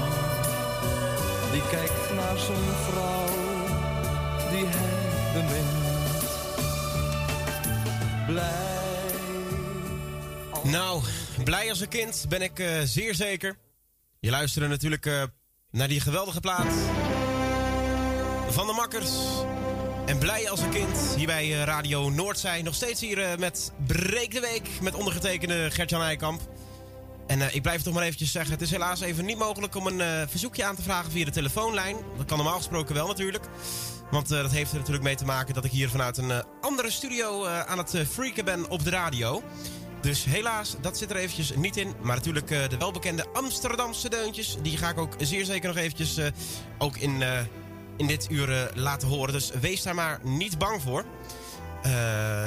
die kijkt naar zijn vrouw Blij. Nou, blij als een kind ben ik eh, zeer zeker. Je luisterde natuurlijk eh, naar die geweldige plaat van de Makkers. En blij als een kind hier bij eh, Radio Noordzij. Nog steeds hier met Breek de Week met ondergetekende Gert-Jan Eikamp. En ik blijf toch maar eventjes zeggen, het is helaas even niet mogelijk om een verzoekje aan te vragen via de telefoonlijn. Dat kan normaal gesproken wel natuurlijk. Want eh, dat heeft er natuurlijk mee te maken dat ik hier vanuit een eh, andere studio eh, aan het freaken ben op de radio. Dus helaas, dat zit er eventjes niet in. Maar natuurlijk de welbekende Amsterdamse deuntjes. Die ga ik ook zeer zeker nog eventjes ook in, in dit uur laten horen. Dus wees daar maar niet bang voor.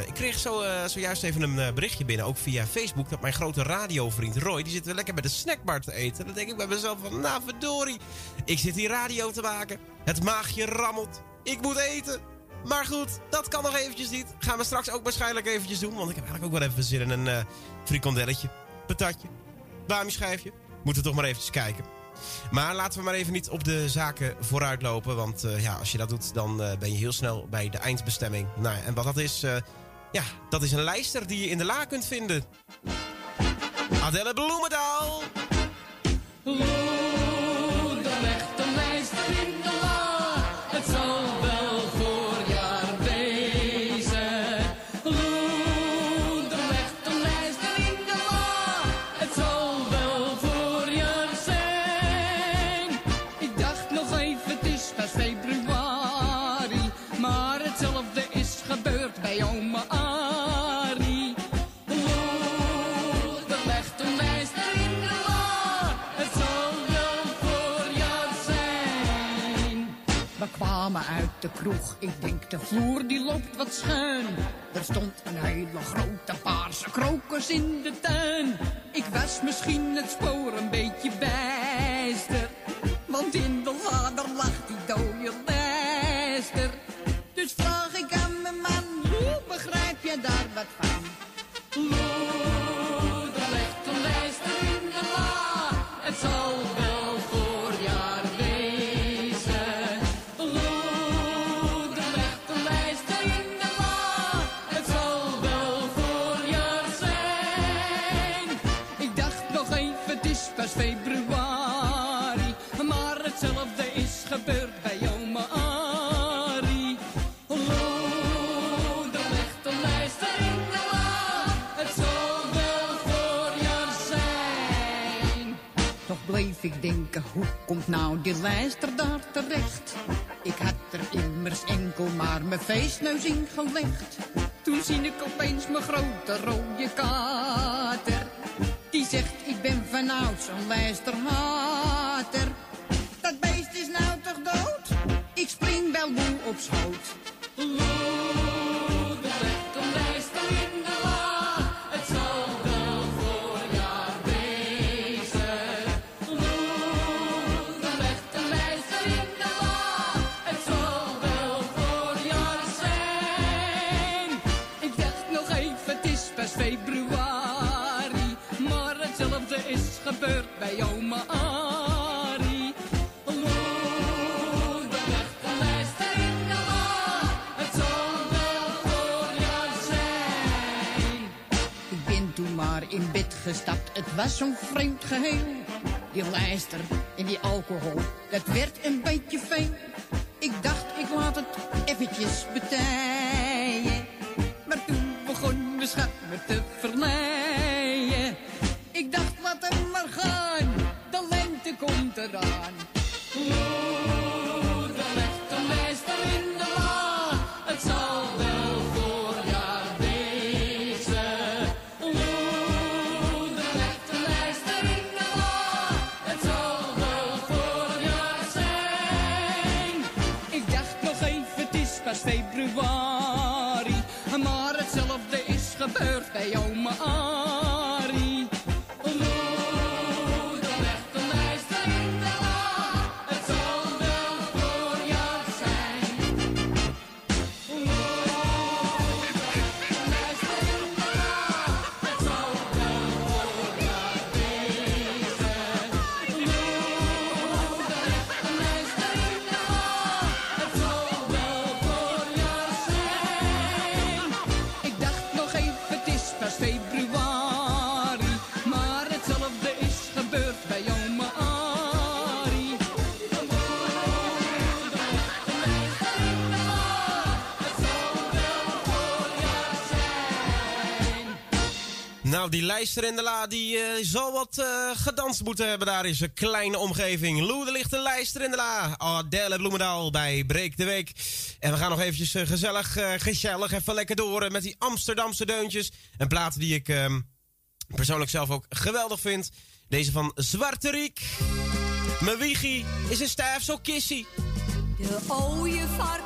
Ik kreeg zo, zojuist even een berichtje binnen, ook via Facebook... dat mijn grote radiovriend Roy, die zit lekker bij de snackbar te eten. Dan denk ik bij mezelf van, nou verdorie, ik zit hier radio te maken. Het maagje rammelt, ik moet eten. Maar goed, dat kan nog eventjes niet. Gaan we straks ook waarschijnlijk eventjes doen. Want ik heb eigenlijk ook wel even zin in een eh frikandelletje, patatje, bami schijfje. Moeten we toch maar eventjes kijken. Maar laten we maar even niet op de zaken vooruitlopen. Want eh, ja, als je dat doet, dan eh, ben je heel snel bij de eindbestemming. Nou, en wat dat is, ja, dat is een lijster die je in de la kunt vinden. Adelle Bloemendaal. de de kroeg, ik denk de vloer die loopt wat schuin. Er stond een hele grote paarse krokus in de tuin. Ik was misschien het spoor een beetje bijster. Want in de lader lag komt nou die lijster daar terecht? Ik had er immers enkel maar mijn feestneus in gelegd. Toen zie ik opeens mijn grote rode kater. Die zegt, ik ben vanouds een lijsterhater. Was zo'n vreemd geheel. Die lijster en die alcohol, Die lijster in de la, die eh, zal wat eh, gedanst moeten hebben daar in zijn kleine omgeving. Er ligt een lijster in de la. Adele Bloemendaal bij Breek de Week. En we gaan nog eventjes eh, gezellig, gezellig, even lekker door met die Amsterdamse deuntjes. Een plaat die ik ehm, persoonlijk zelf ook geweldig vind. Deze van Zwarte Riek. Mijn wiegie is een stijf zo kissie. De ooievaar kwam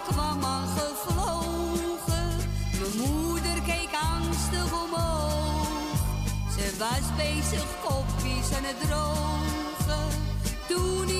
was bezig kopjes aan het drogen. Toen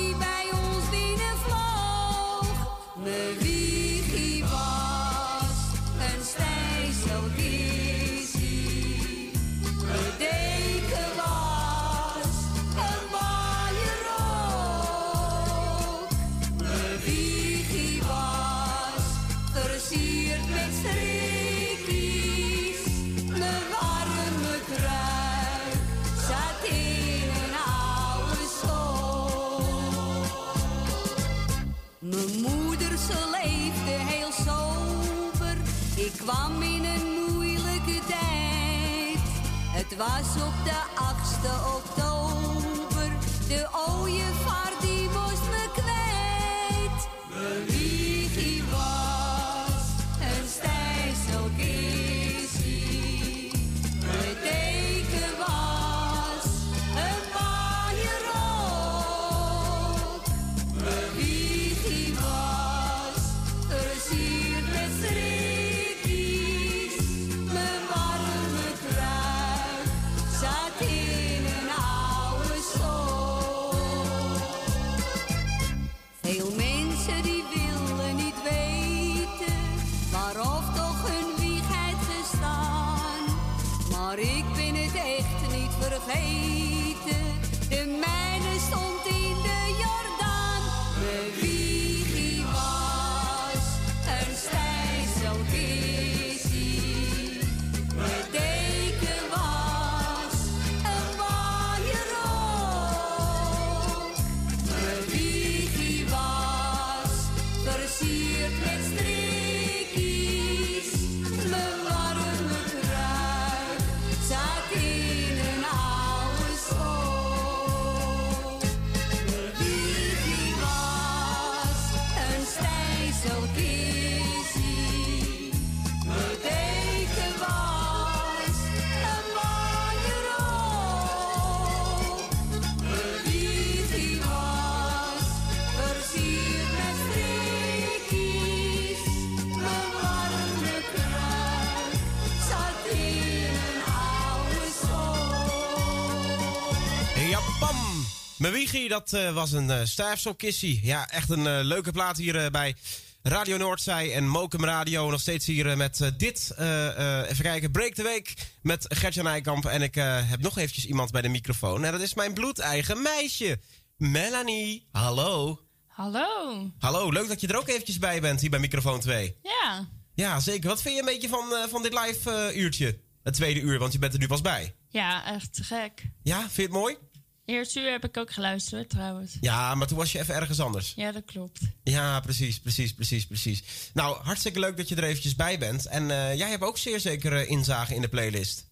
kwam in een moeilijke tijd. Het was op de 8e oktober. Mijn wiegie, dat eh, was een uh, stijfselkissie. Ja, echt een eh, leuke plaat hier bij Radio Noordzij en Mokum Radio. Nog steeds hier met dit, even kijken, Break the Week met Gertjan Nijkamp. En ik heb nog eventjes iemand bij de microfoon. En dat is mijn bloedeigen meisje, Melanie. Hallo. Hallo. Hallo, leuk dat je er ook eventjes bij bent hier bij microfoon 2. Ja. Ja, zeker. Wat vind je een beetje van, van dit live uurtje? Het tweede uur, want je bent er nu pas bij. Ja, echt gek. Ja, vind je het mooi? Eerste uur heb ik ook geluisterd trouwens. Ja, maar toen was je even ergens anders. Ja, dat klopt. Ja, precies, precies, precies, precies. Nou, hartstikke leuk dat je er eventjes bij bent. En eh, jij hebt ook zeer zeker inzage in de playlist.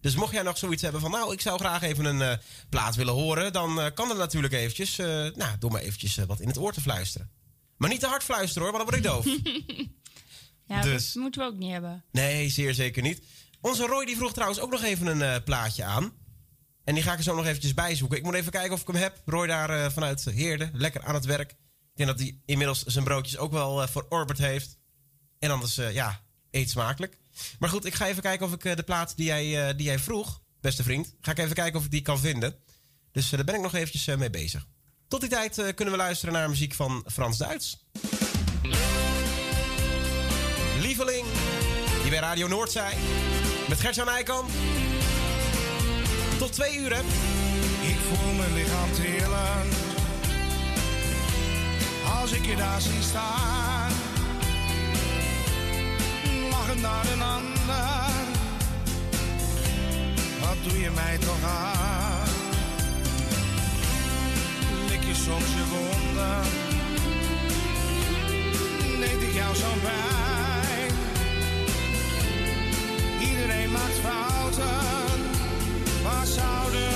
Dus mocht jij nog zoiets hebben van... nou, ik zou graag even een eh, plaat willen horen... dan eh, kan dat natuurlijk eventjes... eh, nou, doe maar eventjes wat in het oor te fluisteren. Maar niet te hard fluisteren hoor, want dan word ik doof. *laughs* Ja, Dus. dat moeten we ook niet hebben. nee, zeer zeker niet. Onze Roy die vroeg trouwens ook nog even een plaatje aan. En die ga ik er zo nog eventjes bijzoeken. Ik moet even kijken of ik hem heb. Roy daar eh, vanuit Heerde, lekker aan het werk. Ik denk dat hij inmiddels zijn broodjes ook wel eh, voor Orbit heeft. En anders, eh, ja, eet smakelijk. Maar goed, ik ga even kijken of ik eh, de plaat die jij, eh, die jij vroeg, beste vriend... ga ik even kijken of ik die kan vinden. Dus eh, daar ben ik nog eventjes eh, mee bezig. Tot die tijd eh, kunnen we luisteren naar muziek van Frans Duits. Lieveling, die bij Radio Noordzij. Met Gertjan Nijkamp. Tot twee uur, hè? Ik voel mijn lichaam trillen als ik je daar zie staan. Lachend naar een ander, wat doe je mij toch aan? Lik je soms je wonden, deed ik jou zo'n pijn? Iedereen maakt fouten. Waar zouden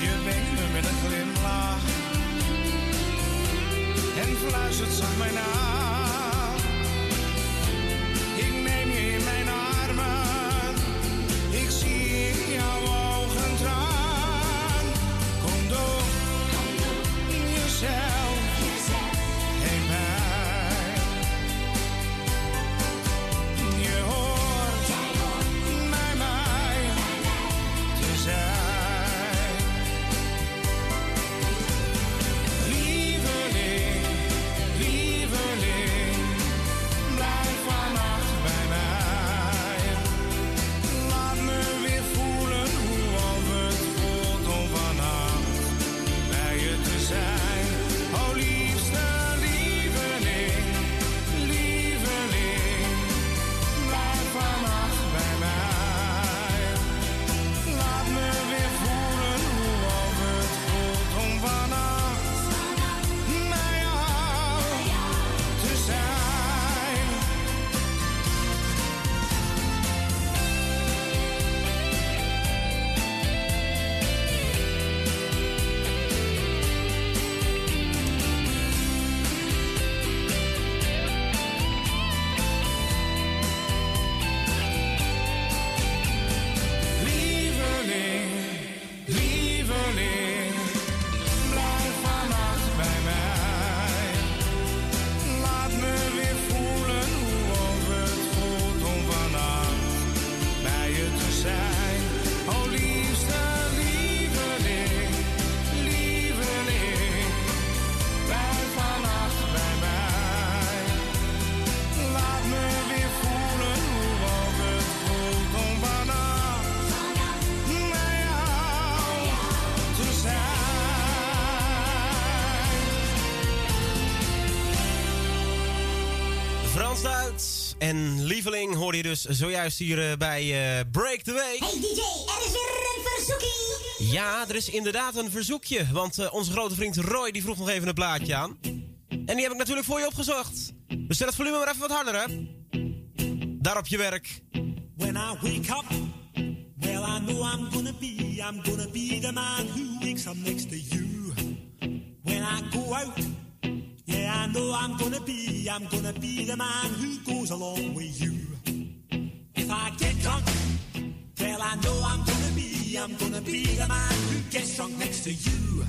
Je wenkt me met een glimlach en fluistert zacht mij na. En Lieveling hoorde je dus zojuist hier eh, bij eh, Break the Week. Hey DJ, er is weer een verzoekie. Ja, er is inderdaad een verzoekje. Want eh, onze grote vriend Roy die vroeg nog even een plaatje aan. En die heb ik natuurlijk voor je opgezocht. Dus zet het volume maar even wat harder, hè. Daar op je werk. When I wake up, well, I know I'm gonna be, I'm gonna be the man who wakes up next to you. When I go out, I know I'm gonna be, I'm gonna be the man who goes along with you. If I get drunk, well, I know I'm gonna be, I'm gonna be the man who gets drunk next to you.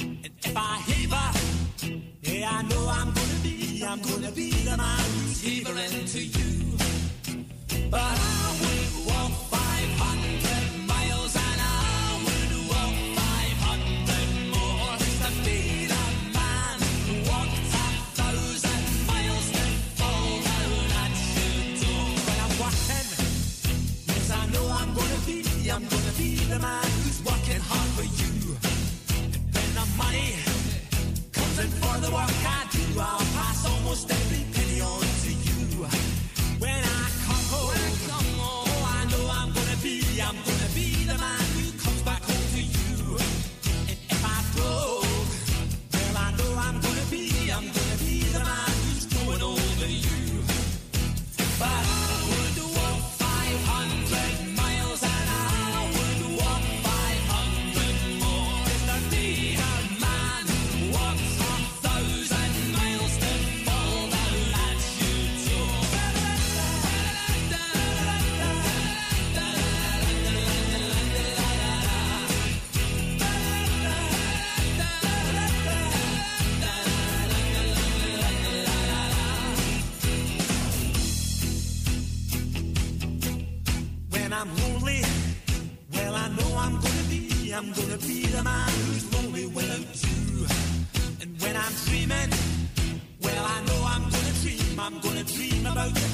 And if I heaver, yeah, I know I'm gonna be, I'm gonna be the man who's heavering to you. But I would walk 500 man who's working hard for you. And when the money comes in for the work I do, I'll pass almost gonna dream about the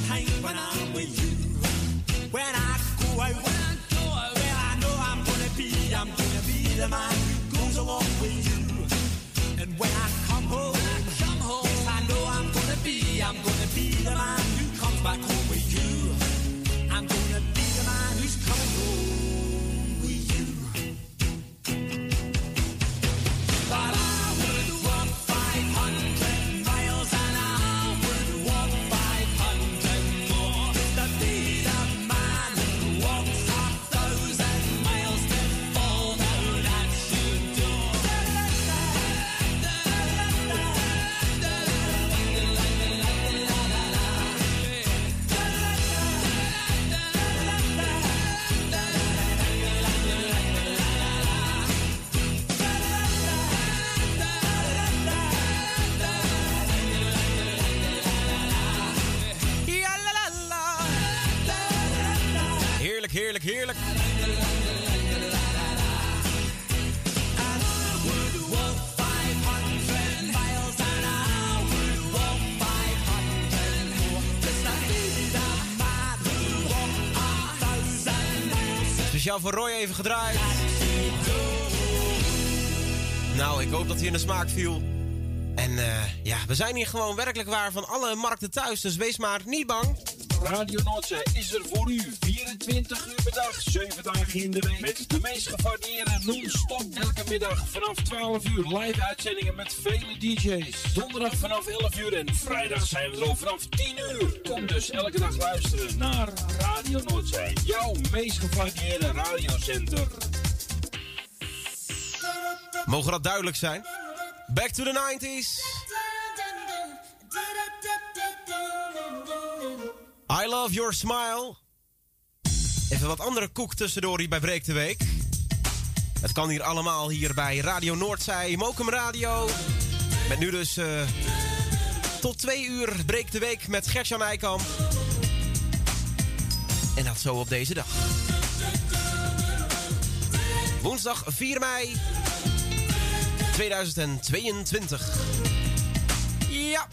Speciaal voor Roy even gedraaid. Nou, ik hoop dat hij in de smaak viel. En eh, ja, we zijn hier gewoon werkelijk waar van alle markten thuis. Dus wees maar niet bang. Radio Noordzee is er voor u 24 uur per dag, 7 dagen in de week. Met de meest gevarieerde non-stop elke middag vanaf 12 uur. Live uitzendingen met vele DJ's. Donderdag vanaf 11 uur en vrijdag zijn we er ook vanaf 10 uur. Kom dus elke dag luisteren naar Radio Noordzee. Jouw meest gevarieerde radiocenter. Mogen dat duidelijk zijn? Back to the 90s. I love your smile. Even wat andere koek tussendoor hier bij Breek de Week. Het kan hier allemaal hier bij Radio Noordzij, Mokum Radio. Met nu dus eh, tot twee uur Breek de Week met Gertjan Eikamp. En dat zo op deze dag. Woensdag 4 mei 2022. Ja.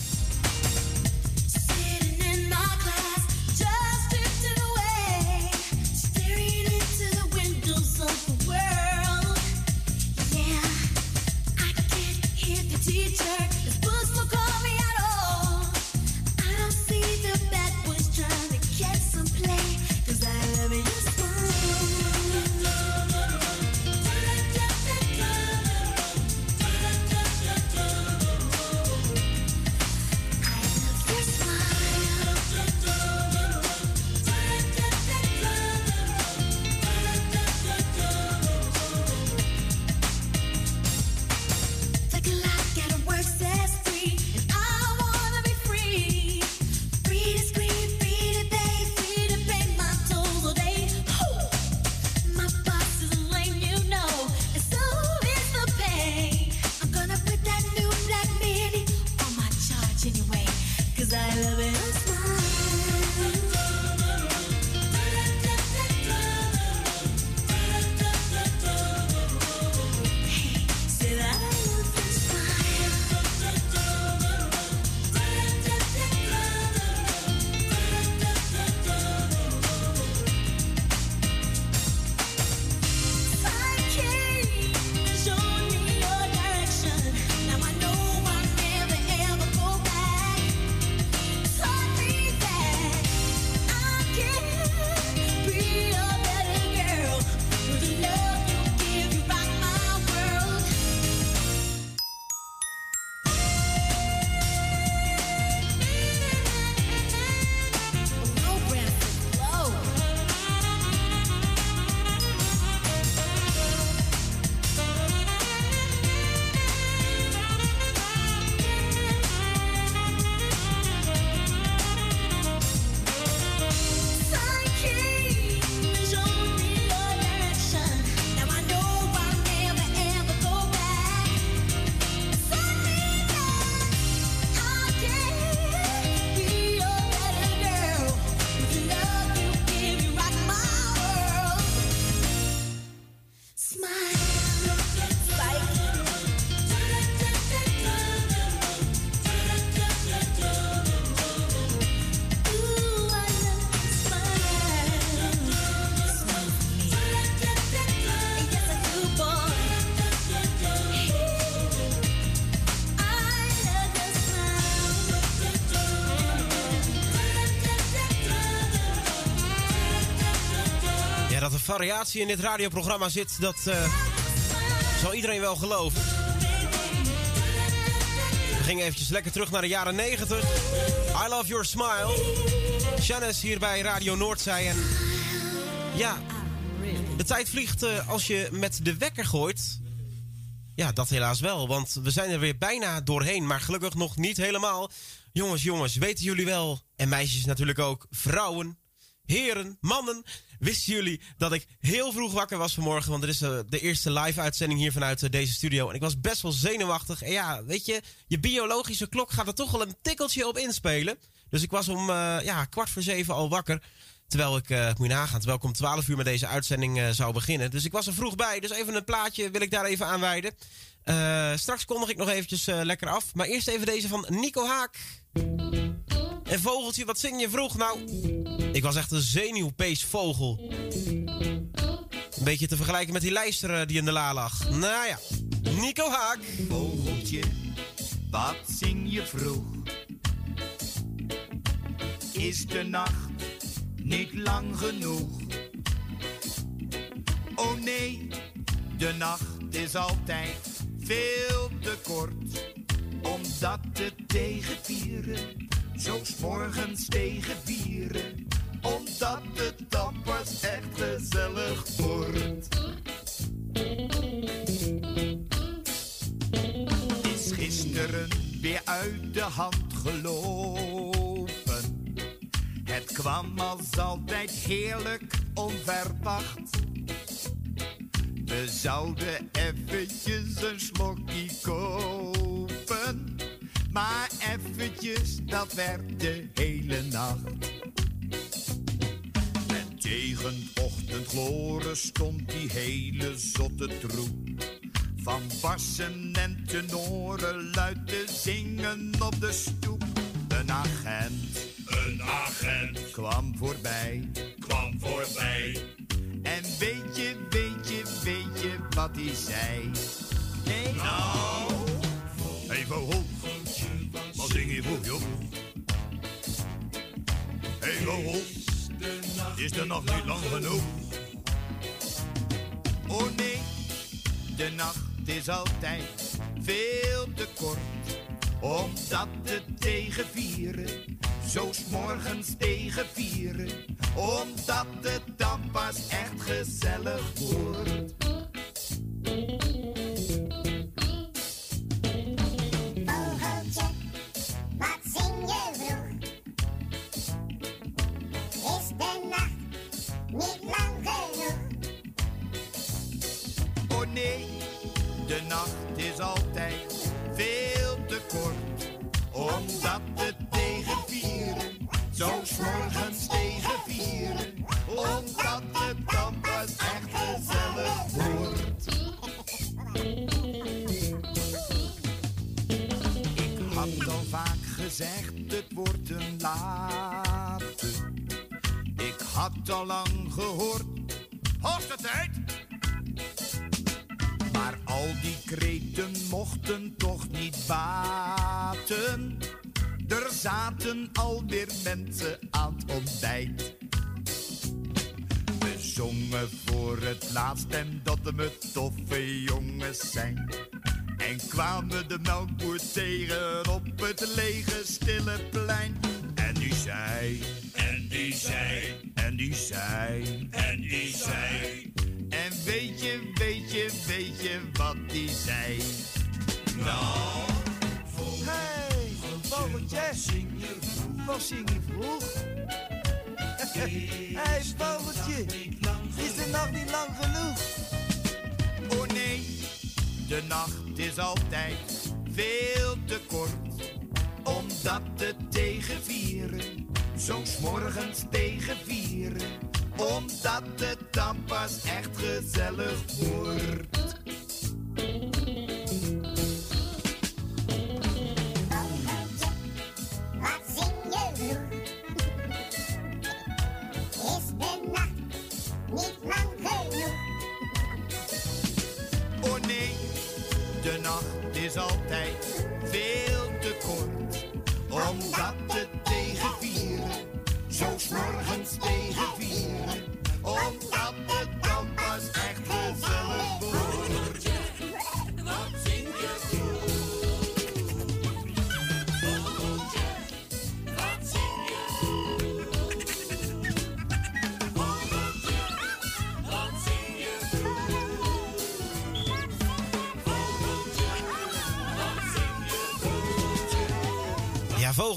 Variatie in dit radioprogramma zit, dat eh, zal iedereen wel geloven. We gingen eventjes lekker terug naar de jaren 90. I Love Your Smile. Janice hier bij Radio Noordzij. En ja, de tijd vliegt eh, als je met de wekker gooit. Ja, dat helaas wel, want we zijn er weer bijna doorheen. Maar gelukkig nog niet helemaal. Jongens, jongens, weten jullie wel, en meisjes natuurlijk ook, vrouwen, heren, mannen... Wisten jullie dat ik heel vroeg wakker was vanmorgen? Want er is eh, de eerste live-uitzending hier vanuit eh, deze studio. En ik was best wel zenuwachtig. En ja, weet je, je biologische klok gaat er toch wel een tikkeltje op inspelen. Dus ik was om eh, ja, kwart voor zeven al wakker. Terwijl ik, eh, moet je nagaan, terwijl ik om 12 uur met deze uitzending zou beginnen. Dus ik was er vroeg bij. Dus even een plaatje wil ik daar even aan wijden. Straks kondig ik nog eventjes lekker af. Maar eerst even deze van Nico Haak. En vogeltje, wat zing je vroeg? Nou, ik was echt een zenuwpeesvogel. Een beetje te vergelijken met die lijster eh, die in de la lag. Nou ja, Nico Haak. Vogeltje, wat zing je vroeg? Is de nacht niet lang genoeg? Oh nee, de nacht is altijd veel te kort. Omdat het tegen vieren, zo 's morgens tegen vieren. Omdat het dan pas echt gezellig wordt. Is gisteren weer uit de hand gelopen. Het kwam als altijd heerlijk onverwacht. We zouden eventjes een slokje kopen. Maar eventjes, dat werd de hele nacht. En tegen ochtendgloren stond die hele zotte troep. Van bassen en tenoren luid te zingen op de stoep. Een agent, een agent, kwam voorbij, kwam voorbij. En weet je, weet je, weet je wat hij zei? Nee? Nou, vogel, joh? Hey vogel, is de nacht niet lang genoeg? Oh nee, de nacht is altijd veel te kort. Omdat het tegen vieren, zo morgens tegen vieren. Omdat het dan pas echt gezellig wordt.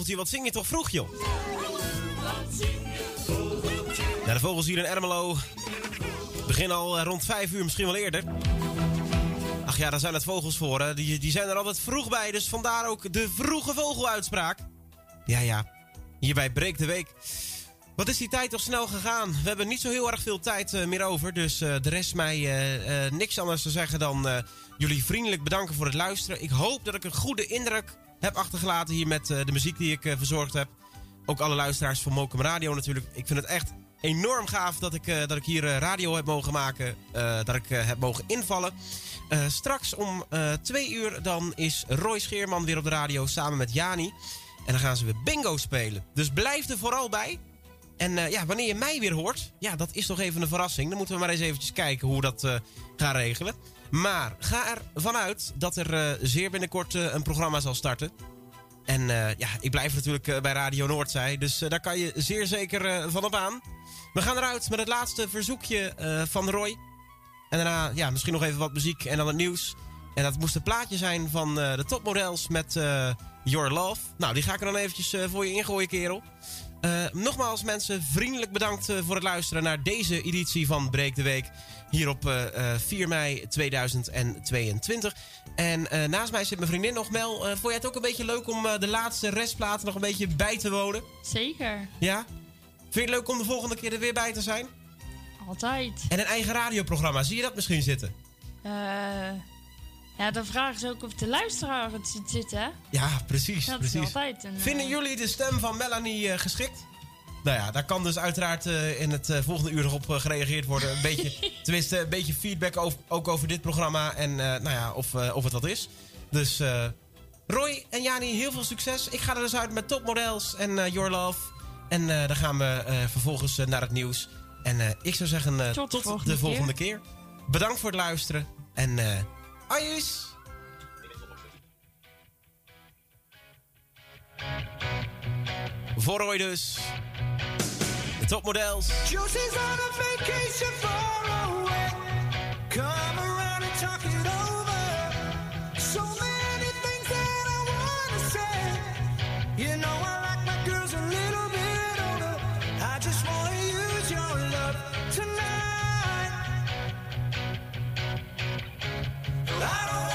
Vogeltje, wat zing je toch vroeg, joh? Ja, de vogels hier in Ermelo beginnen al eh, rond 5 uur, misschien wel eerder. Ach ja, daar zijn het vogels voor. Hè. Die, die zijn er altijd vroeg bij, dus vandaar ook de vroege vogeluitspraak. Ja, ja. Hierbij breekt de week. Wat is die tijd toch snel gegaan? We hebben niet zo heel erg veel tijd eh, meer over. Dus eh, de rest mij niks anders te zeggen dan jullie vriendelijk bedanken voor het luisteren. Ik hoop dat ik een goede indruk heb achtergelaten hier met eh, de muziek die ik eh, verzorgd heb. Ook alle luisteraars van Mokum Radio natuurlijk. Ik vind het echt enorm gaaf dat ik, eh, dat ik hier radio heb mogen maken. dat ik heb mogen invallen. Straks om twee uur dan is Roy Scheerman weer op de radio samen met Jani. En dan gaan ze weer bingo spelen. Dus blijf er vooral bij. En ja, wanneer je mij weer hoort, ja, dat is toch even een verrassing. Dan moeten we maar eens eventjes kijken hoe we dat gaan regelen. Maar ga er vanuit dat er eh, zeer binnenkort eh, een programma zal starten. En eh, ja, ik blijf natuurlijk bij Radio Noordzij. Dus daar kan je zeer zeker van op aan. We gaan eruit met het laatste verzoekje van Roy. En daarna ja, misschien nog even wat muziek en dan het nieuws. En dat moest een plaatje zijn van de topmodels met Your Love. Nou, die ga ik er dan eventjes voor je ingooien, kerel. Eh, nogmaals mensen, vriendelijk bedankt eh, voor het luisteren naar deze editie van Breek de Week. Hier op eh, eh, 4 mei 2022. En naast mij zit mijn vriendin nog, Mel. vond jij het ook een beetje leuk om de laatste restplaten nog een beetje bij te wonen? Zeker. Ja? Vind je het leuk om de volgende keer er weer bij te zijn? Altijd. En een eigen radioprogramma, zie je dat misschien zitten? Eh, ja, dan vragen ze ook of de luisteraar het ziet zitten, hè? Ja, precies. Dat is precies. altijd een, eh, Vinden jullie de stem van Melanie eh, geschikt? Nou ja, daar kan dus uiteraard eh, in het volgende uur nog op gereageerd worden. Een beetje, *laughs* tenminste, een beetje feedback over, ook over dit programma. En nou ja, of, of het wat is. Dus Roy en Jani, heel veel succes. Ik ga er dus uit met topmodels en Your Love. En dan gaan we vervolgens naar het nieuws. En ik zou zeggen, Tot tot, de volgende de volgende keer. Bedankt voor het luisteren. En eh ajus! Voor Roy dus. De topmodels. On a vacation. Come around and talk it. I don't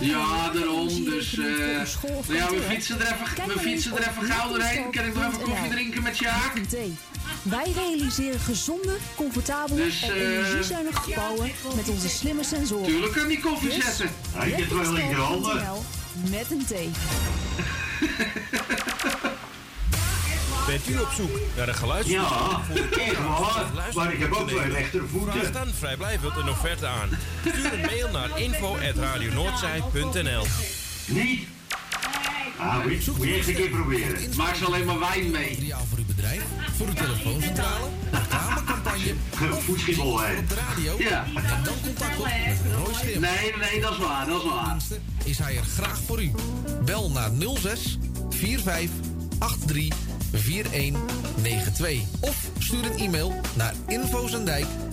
Ja, daarom. Dus, eh nou ja, we fietsen er even, we fietsen er even gauw doorheen. Kan ik nog even koffie drinken met Sjaak? Wij realiseren gezonde, comfortabele Dus, en eh, energiezuinige gebouwen met onze slimme sensoren. Tuurlijk kan die koffie Dus, zetten. Hij heeft wel in je handen. met een T. *laughs* Bent u op zoek naar een geluidsmuziek? Ja, echt waar. Maar ik heb ook twee rechtervoeten. Vraag dan vrijblijvend een offerte aan. Stuur een mail naar info.radionoordzij.nl Niet? Ah, moet je eerst een keer proberen. Maak ze alleen maar wijn mee. Ideaal voor uw bedrijf, voor uw telefooncentrale, reclamecampagne Voetschimmel, hè? op de radio. Ja. Neem dan contact op met Roy. Nee, nee, dat is waar, dat is waar. Is hij er graag voor u. Bel naar 06 45 83 4192 of stuur een e-mail naar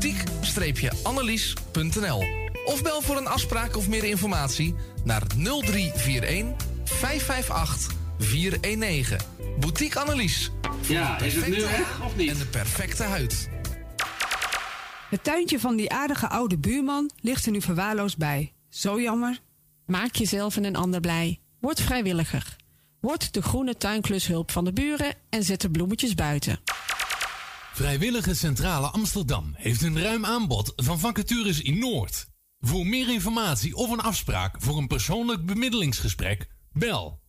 boutique-annelies.nl of bel voor een afspraak of meer informatie naar 0341 558 419. Boutique Annelies. Ja, is het nu echt haar of niet? En de perfecte huid. Het tuintje van die aardige oude buurman ligt er nu verwaarloosd bij. Zo jammer. Maak jezelf en een ander blij. Word vrijwilliger. Word de groene tuinklushulp van de buren en zet de bloemetjes buiten. Vrijwillige Centrale Amsterdam heeft een ruim aanbod van vacatures in Noord. Voor meer informatie of een afspraak voor een persoonlijk bemiddelingsgesprek, bel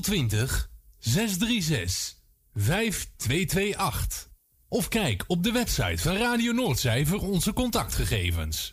020 636 5228. Of kijk op de website van Radio Noordzij voor onze contactgegevens.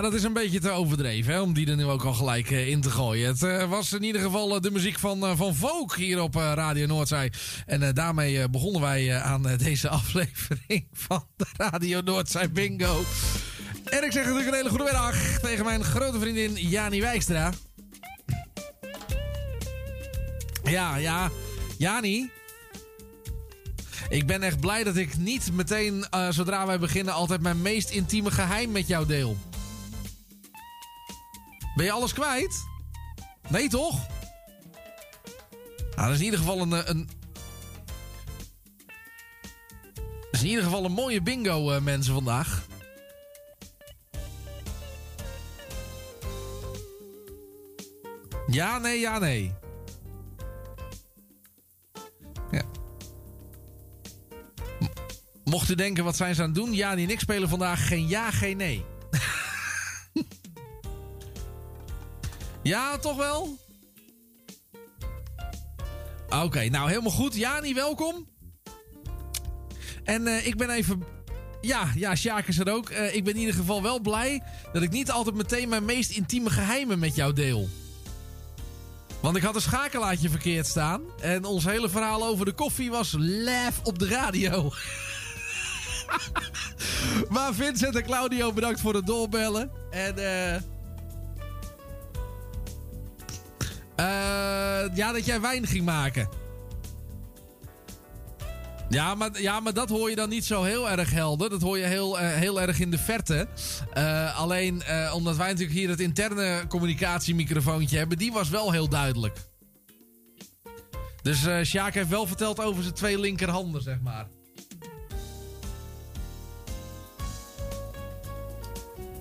Dat is een beetje te overdreven, hè, om die er nu ook al gelijk eh, in te gooien. Het eh, was in ieder geval eh, de muziek van, van Volk hier op Radio Noordzij. En daarmee begonnen wij aan deze *laughs* aflevering van de Radio Noordzij Bingo. En ik zeg natuurlijk een hele goede middag tegen mijn grote vriendin Jani Wijkstra. Ja, ja, Jani. Ik ben echt blij dat ik niet meteen, zodra wij beginnen, altijd mijn meest intieme geheim met jou deel. Ben je alles kwijt? Nee, toch? Nou, dat is in ieder geval een. eh, een... Dat is in ieder geval een mooie bingo, eh, mensen, vandaag. Ja, nee, ja, nee. Ja. Mocht u denken, wat zijn ze aan het doen? Ja, die niks spelen vandaag. Geen ja, geen nee. Ja, toch wel? Oké, nou helemaal goed. Jani, welkom. En eh, ik ben even... Ja, ja, Sjaak is er ook. Eh, ik ben in ieder geval wel blij dat ik niet altijd meteen mijn meest intieme geheimen met jou deel. Want ik had een schakelaartje verkeerd staan. En ons hele verhaal over de koffie was live op de radio. *laughs* maar Vincent en Claudio, bedankt voor het doorbellen. En eh, ja, dat jij wijn ging maken. Ja maar, ja, maar dat hoor je dan niet zo heel erg helder. Dat hoor je heel, eh, heel erg in de verte. Eh, alleen eh, omdat wij natuurlijk hier het interne communicatiemicrofoontje hebben, die was wel heel duidelijk. Dus eh Sjaak heeft wel verteld over zijn twee linkerhanden, zeg maar.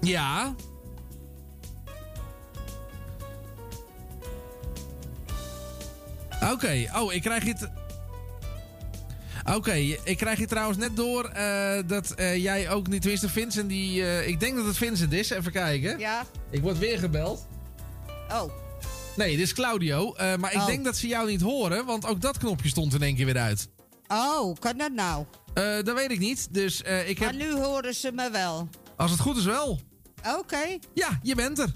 Ja. Oké, oh, ik krijg het. Oké, ik krijg hier trouwens net door eh, dat eh, jij ook niet, tenminste Vincent, die, eh, ik denk dat het Vincent is, even kijken. Ja. Ik word weer gebeld. Oh. Nee, dit is Claudio, maar ik Oh. denk dat ze jou niet horen, want ook dat knopje stond in één keer weer uit. Oh, kan dat nou? Dat weet ik niet, dus ik heb, Maar nu horen ze me wel. als het goed is wel. Oké. Ja, je bent er.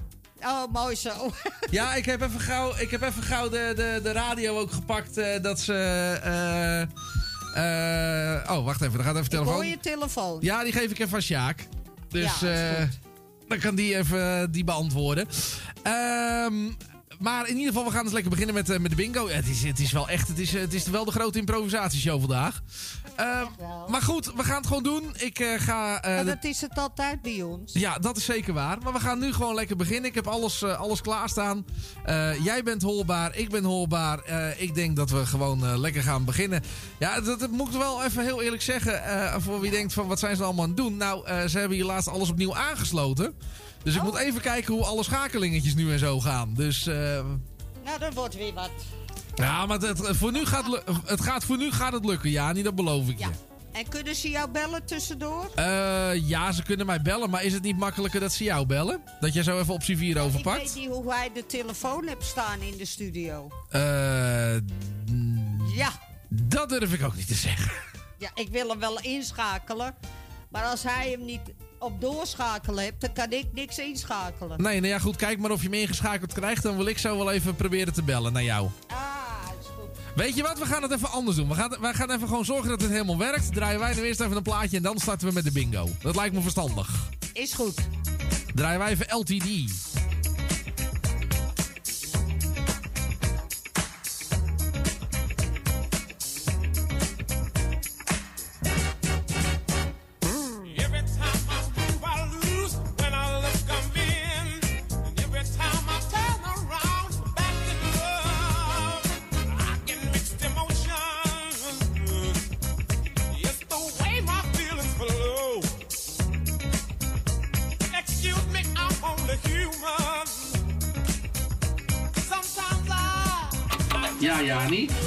Oh, mooi zo. *laughs* Ja, ik heb even gauw, ik heb even gauw de, de, de radio ook gepakt eh, dat ze... eh, eh, oh, wacht even, er gaat even telefoon. hoor je telefoon. Ja, die geef ik even aan Sjaak. Dus Ja, dan kan die even die beantwoorden. Ehm, maar in ieder geval, we gaan dus lekker beginnen met, eh, met de bingo. Het is, het is wel echt, het is, het is wel de grote improvisatieshow vandaag. Ehm, maar goed, we gaan het gewoon doen. Ik eh, ga... eh, Maar dat is het altijd bij ons. ja, dat is zeker waar. Maar we gaan nu gewoon lekker beginnen. Ik heb alles, eh, alles klaarstaan. Eh, jij bent hoorbaar, ik ben hoorbaar. Eh, ik denk dat we gewoon eh, lekker gaan beginnen. Ja, dat, dat moet ik wel even heel eerlijk zeggen. eh, voor wie denkt van wat zijn ze allemaal aan het doen. Nou, eh, ze hebben hier laatst alles opnieuw aangesloten. Dus ik moet even kijken hoe alle schakelingetjes nu en zo gaan. Dus eh, Nou, dat wordt weer wat. ja, maar het, het- voor nu gaat, het gaat, voor nu gaat het lukken, Jani. Dat beloof ik je. En kunnen ze jou bellen tussendoor? Eh, ja, ze kunnen mij bellen, maar is het niet makkelijker dat ze jou bellen? Dat jij zo even optie 4 Ik overpakt? weet niet hoe hij de telefoon hebt staan in de studio. Eh, Ja. dat durf ik ook niet te zeggen. Ja, ik wil hem wel inschakelen. Maar als hij hem niet op doorschakelen hebt, dan kan ik niks inschakelen. Nee, nou ja, goed, kijk maar of je me ingeschakeld krijgt. Dan wil ik zo wel even proberen te bellen naar jou. Ah, is goed. Weet je wat, we gaan het even anders doen. We gaan, wij gaan even gewoon zorgen dat het helemaal werkt. Draaien wij nu eerst even een plaatje en dan starten we met de bingo. Dat lijkt me verstandig. Is goed. Draaien wij even LTD. Ja,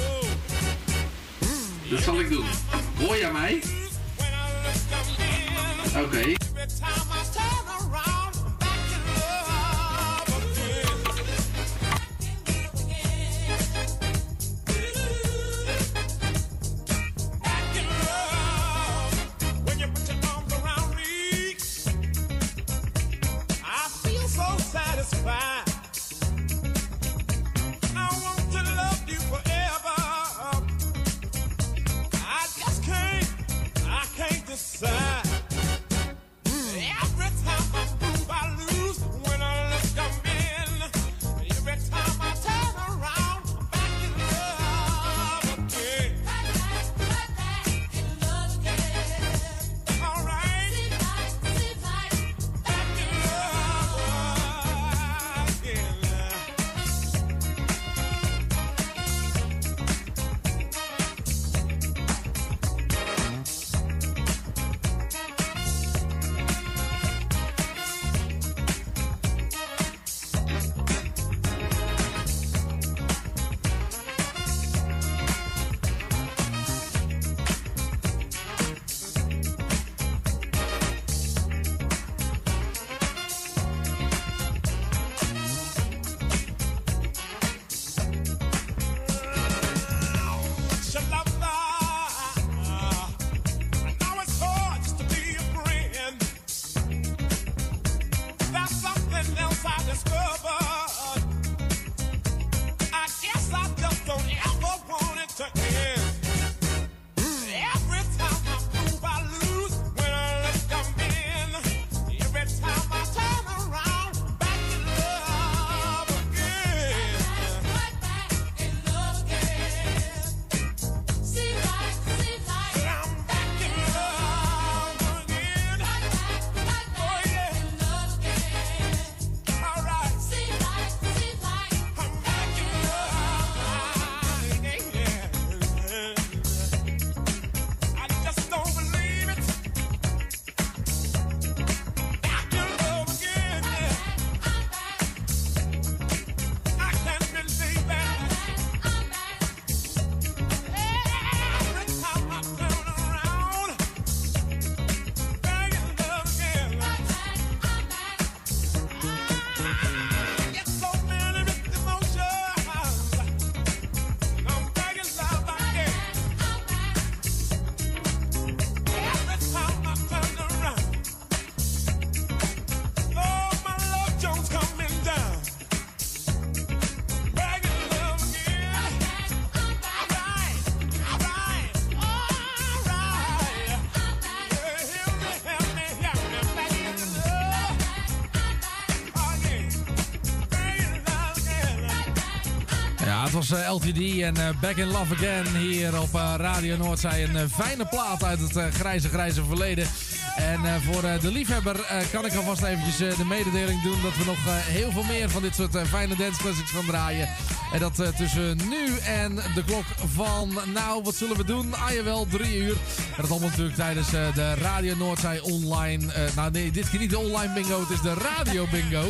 het was eh, LTD en eh, Back in Love Again hier op eh, Radio Noordzij. Een fijne plaat uit het grijze, grijze verleden. En voor de liefhebber kan ik alvast eventjes de mededeling doen... dat we nog heel veel meer van dit soort fijne dance classics gaan draaien. En dat tussen nu en de klok van, nou, wat zullen we doen? Ah jawel, drie uur. En dat allemaal natuurlijk tijdens de Radio Noordzij online... nou nee, dit keer niet de online bingo, het is de radio bingo.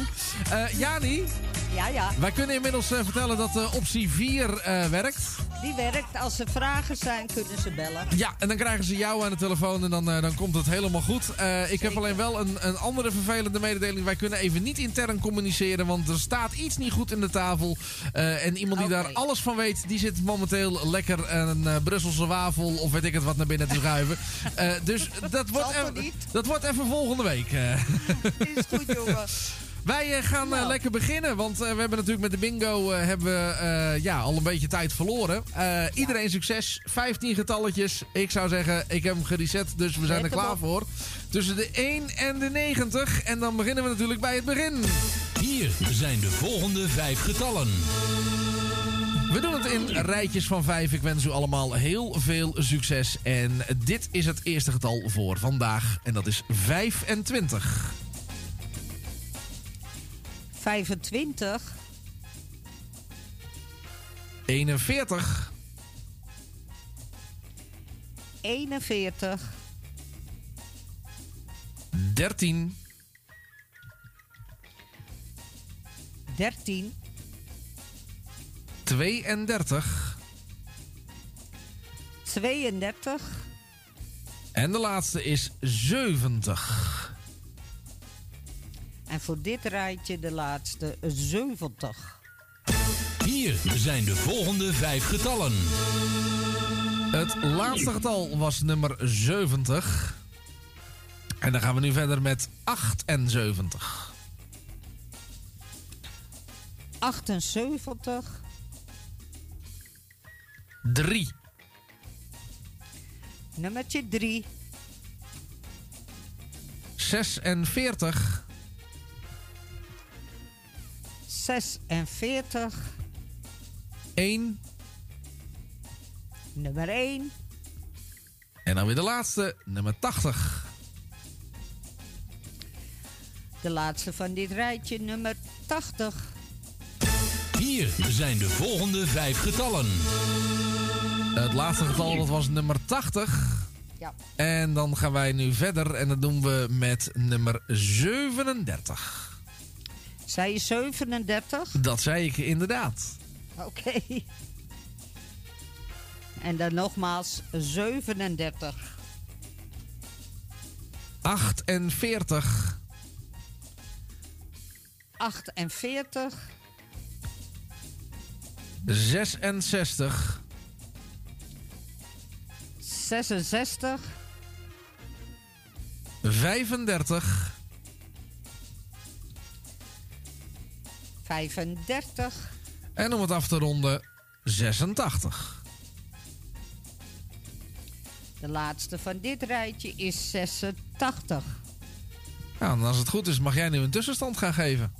Eh Jani, Ja, ja. wij kunnen inmiddels eh, vertellen dat eh, optie 4 eh, werkt. Die werkt. Als er vragen zijn, kunnen ze bellen. Ja, en dan krijgen ze jou aan de telefoon en dan, dan komt het helemaal goed. Ik heb alleen wel een, een andere vervelende mededeling. Wij kunnen even niet intern communiceren, want er staat iets niet goed in de tafel. En iemand die daar alles van weet, die zit momenteel lekker een Brusselse wafel of weet ik het wat naar binnen te schuiven. Dus *laughs* dat wordt, even, dat wordt even volgende week. Is goed, jongen. *laughs* Wij eh, gaan eh, lekker beginnen, want eh, we hebben natuurlijk met de bingo hebben we, eh, ja, al een beetje tijd verloren. Eh, Iedereen succes, 15 getalletjes. Ik zou zeggen, ik heb hem gereset, dus we zijn er klaar voor. Tussen de 1 en de 90. En dan beginnen we natuurlijk bij het begin. Hier zijn de volgende vijf getallen. We doen het in rijtjes van 5. Ik wens u allemaal heel veel succes. En dit is het eerste getal voor vandaag. En dat is 25. 25, 41. 41, 13. 13, 32. 32, En de laatste is 70. En voor dit rijtje de laatste 70. Hier zijn de volgende vijf getallen. Het laatste getal was nummer 70. En dan gaan we nu verder met 78. 78, 3. nummertje 3, 46. 46. 1. Nummer 1. En dan weer de laatste, nummer 80. De laatste van dit rijtje, nummer 80. Hier zijn de volgende vijf getallen. Het laatste getal dat was nummer 80. Ja. En dan gaan wij nu verder en dat doen we met nummer 37. Zei je 37? Dat zei ik inderdaad. Oké. En dan nogmaals 37. 48. 48. 66. 66. 35. 35. En om het af te ronden, 86. De laatste van dit rijtje is 86. Ja, en als het goed is, mag jij nu een tussenstand gaan geven.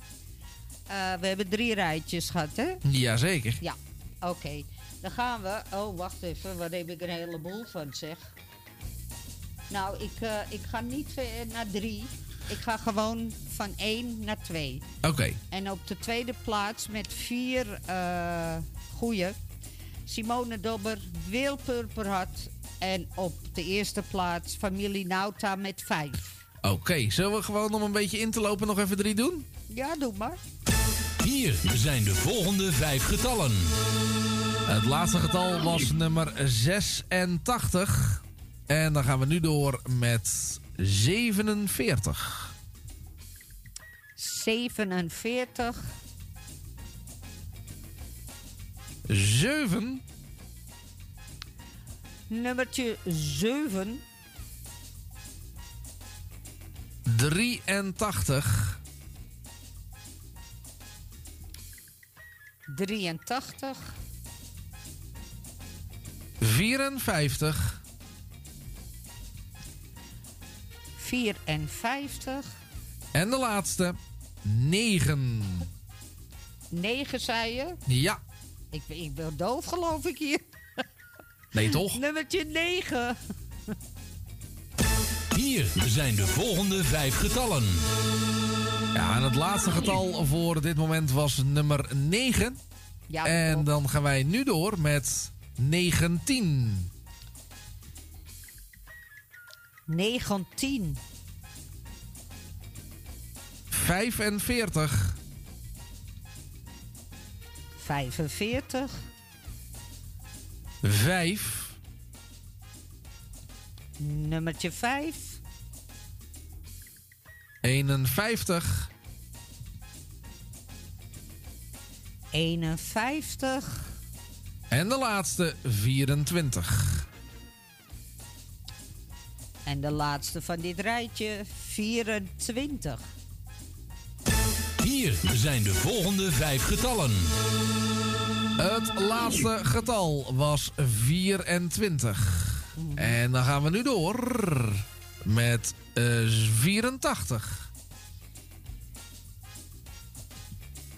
Eh, we hebben drie rijtjes gehad, hè? Jazeker. Ja, oké. Dan gaan we... Oh, wacht even. Waar heb ik een heleboel van, zeg. Nou, ik, eh, ik ga niet ver- naar drie. Ik ga gewoon van één naar twee. Oké. En op de tweede plaats met vier eh goeie. Simone Dobber, Wil Purperhart. En op de eerste plaats familie Nauta met vijf. Oké, zullen we gewoon om een beetje in te lopen nog even drie doen? Ja, doe maar. Hier zijn de volgende vijf getallen. Het laatste getal was nummer 86. En dan gaan we nu door met 47. 47, 7. nummertje 7, 83. 83, 54. 54, En de laatste, 9. 9 zei je. Ja. Ik, ben- ik ben doof geloof ik hier. Nee, toch? *laughs* Nummertje 9. Hier zijn de volgende vijf getallen. Ja, en het laatste getal voor dit moment was nummer 9. Ja, en dan gaan wij nu door met 19. 19, 45. 45, 5. nummertje 5, 51. 51, En de laatste, 24. En de laatste van dit rijtje 24. Hier zijn de volgende vijf getallen. Het laatste getal was 24. En dan gaan we nu door met eh, 84.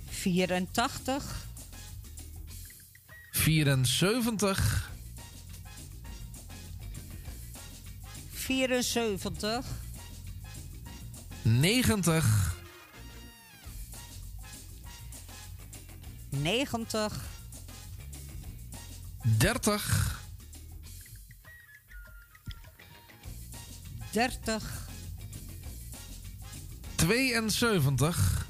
84, 74. 74, 90. 90, 30. 30, 72.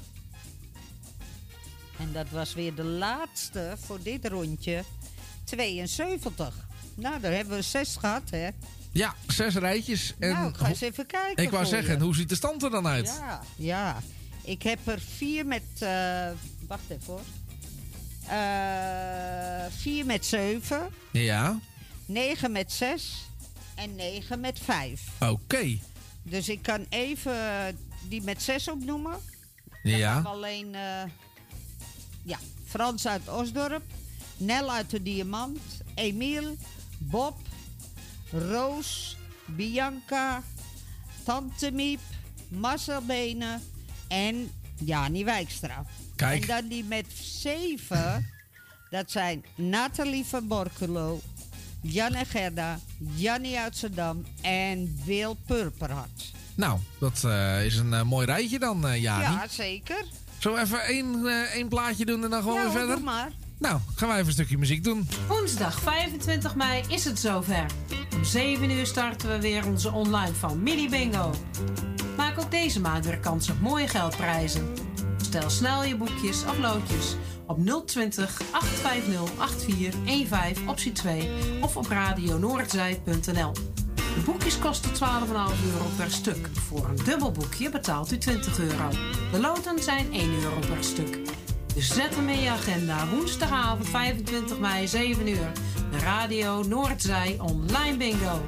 en dat was weer de laatste voor dit rondje. 72. Nou, daar hebben we zes gehad, hè? Ja, zes rijtjes. En nou, ik ga eens even kijken. Ik wou zeggen, je. hoe ziet de stand er dan uit? Ja, ja. Ik heb er vier met. eh, wacht even hoor. Eh, vier met zeven, Ja, negen met zes en negen met vijf. oké. Dus ik kan even die met zes opnoemen. Dan Ja. alleen. eh, ja, Frans uit Osdorp, Nel uit de Diamant, Emiel, Bob, Roos, Bianca, Tante Miep, Marcel Benen en Jani Wijkstra. Kijk. En dan die met zeven, dat zijn Nathalie van Borculo, Jan en Gerda, Jannie uit Zedam en Wil Purperhart. Nou, dat eh, is een eh, mooi rijtje dan, eh Jani. Ja, zeker. Zullen we even één, één plaatje doen en dan gewoon Ja, weer verder? doe maar. Nou, gaan wij even een stukje muziek doen. Woensdag 25 mei is het zover. Om 7 uur starten we weer onze online familie bingo. Maak ook deze maand weer kans op mooie geldprijzen. Stel snel je boekjes of loodjes op 020 850 8415 optie 2 of op radionoordzij.nl. De boekjes kosten 12,5 euro per stuk. Voor een dubbel boekje betaalt u 20 euro. De loten zijn 1 euro per stuk. Zet hem in je agenda. Woensdagavond 25 mei 7 uur. De Radio Noordzij Online Bingo.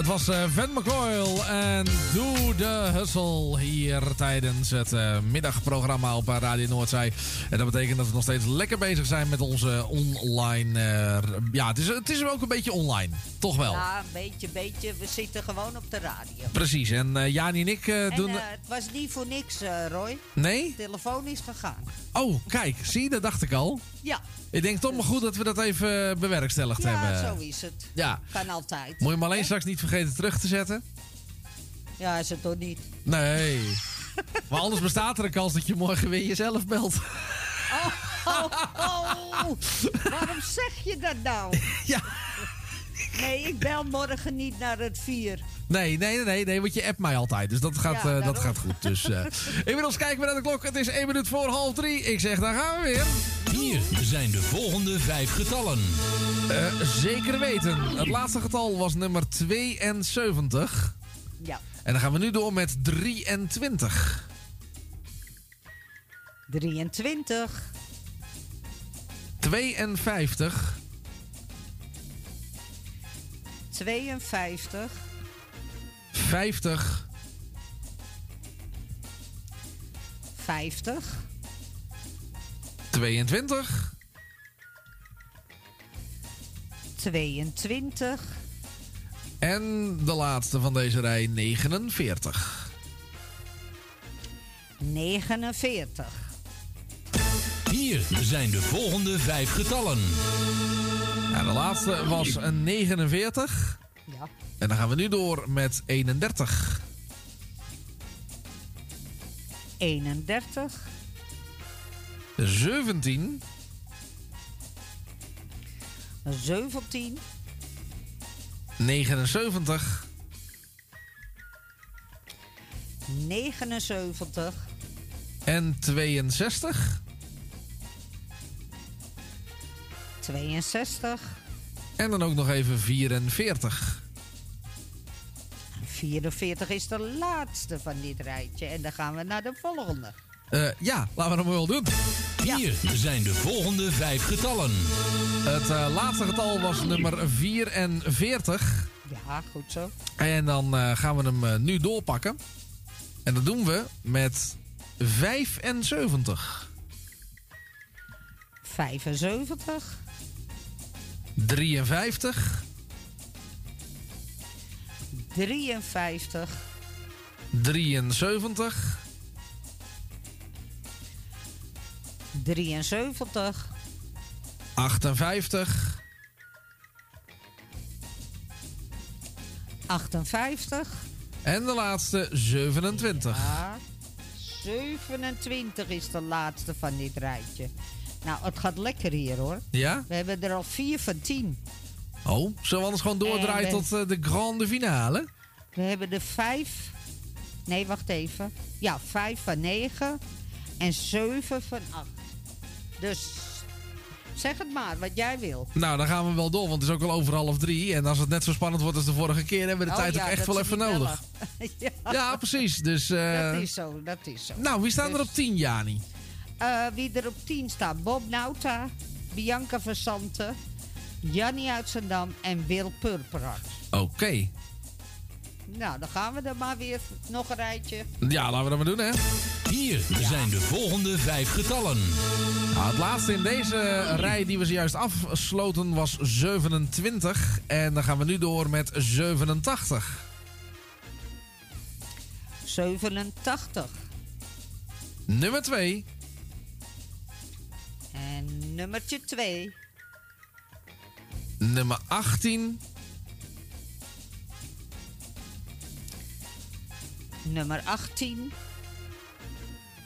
Het was eh Van McCoyle en Doe de Hustle hier tijdens het eh, middagprogramma op Radio Noordzee. En dat betekent dat we nog steeds lekker bezig zijn met onze online... eh, ja, het is, het is ook een beetje online. Toch wel. Ja, een beetje, beetje. We zitten gewoon op de radio. Precies. En Jani en ik En doen... eh, het was niet voor niks, Roy. Nee? De telefoon is gegaan. Oh, kijk. Zie, dat dacht ik al. Ja. Ik denk toch maar goed dat we dat even bewerkstelligd Ja, hebben. zo is het. Ja. Kan altijd. Moet je hem alleen straks niet vergeten terug te zetten? Ja, is het toch niet? Nee. *laughs* maar anders bestaat er een kans dat je morgen weer jezelf belt. Oh, oh, *laughs* waarom zeg je dat nou? Ja. Nee, ik bel morgen niet naar het vier. Nee, nee, nee, nee, nee, want je appt mij altijd. Dus dat gaat, Ja, eh, dat gaat goed. Dus, eh, *laughs* inmiddels kijken we naar de klok. Het is 1 minuut voor half 3. Ik zeg, daar gaan we weer. Hier zijn de volgende vijf getallen. Eh, zeker weten. Het laatste getal was nummer 72. Ja. En dan gaan we nu door met 23. 23. 52. 52. 50. 50. 22. 22. En de laatste van deze rij 49. 49. Hier zijn de volgende vijf getallen. En de laatste was een 49. Ja. En dan gaan we nu door met 31. 31. 17. 17. 79. 79. En 62. 62. En dan ook nog even 44. 44 is de laatste van dit rijtje. En dan gaan we naar de volgende. Eh, ja, laten we dat maar wel doen. Hier zijn de volgende vijf getallen. Het eh, laatste getal was nummer 44. Ja, goed zo. En dan eh, gaan we hem nu doorpakken. En dat doen we met 75. 75. 53. 53. 73. 73. 58. 58. En de laatste 27. Ja, 27 is de laatste van dit rijtje. Nou, het gaat lekker hier hoor. Ja? We hebben er al 4 van 10. Oh, zullen we anders gewoon doordraaien we- tot eh, de grande finale? We hebben er 5. Nee, wacht even. Ja, 5 van 9 en 7 van 8. Dus zeg het maar wat jij wil. Nou, dan gaan we wel door, want het is ook al over half drie. En als het net zo spannend wordt als de vorige keer, hebben we de Oh tijd ja, ook echt wel even nodig. *laughs* ja. Ja, precies. Dus, eh, Dat is zo, dat is zo. nou, wie staan er Dus, op 10, Jani? Eh, wie er op 10 staat? Bob Nauta, Bianca Versante, Jannie uit Zandam en Wil Purperhart. Oké. Nou, dan gaan we er maar weer nog een rijtje. Ja, laten we dat maar doen, hè. Hier zijn de volgende vijf getallen. Nou, het laatste in deze rij die we zojuist afsloten was 27. En dan gaan we nu door met 87. 87. Nummer 2. Nummertje 2. Nummer 18. Nummer 18.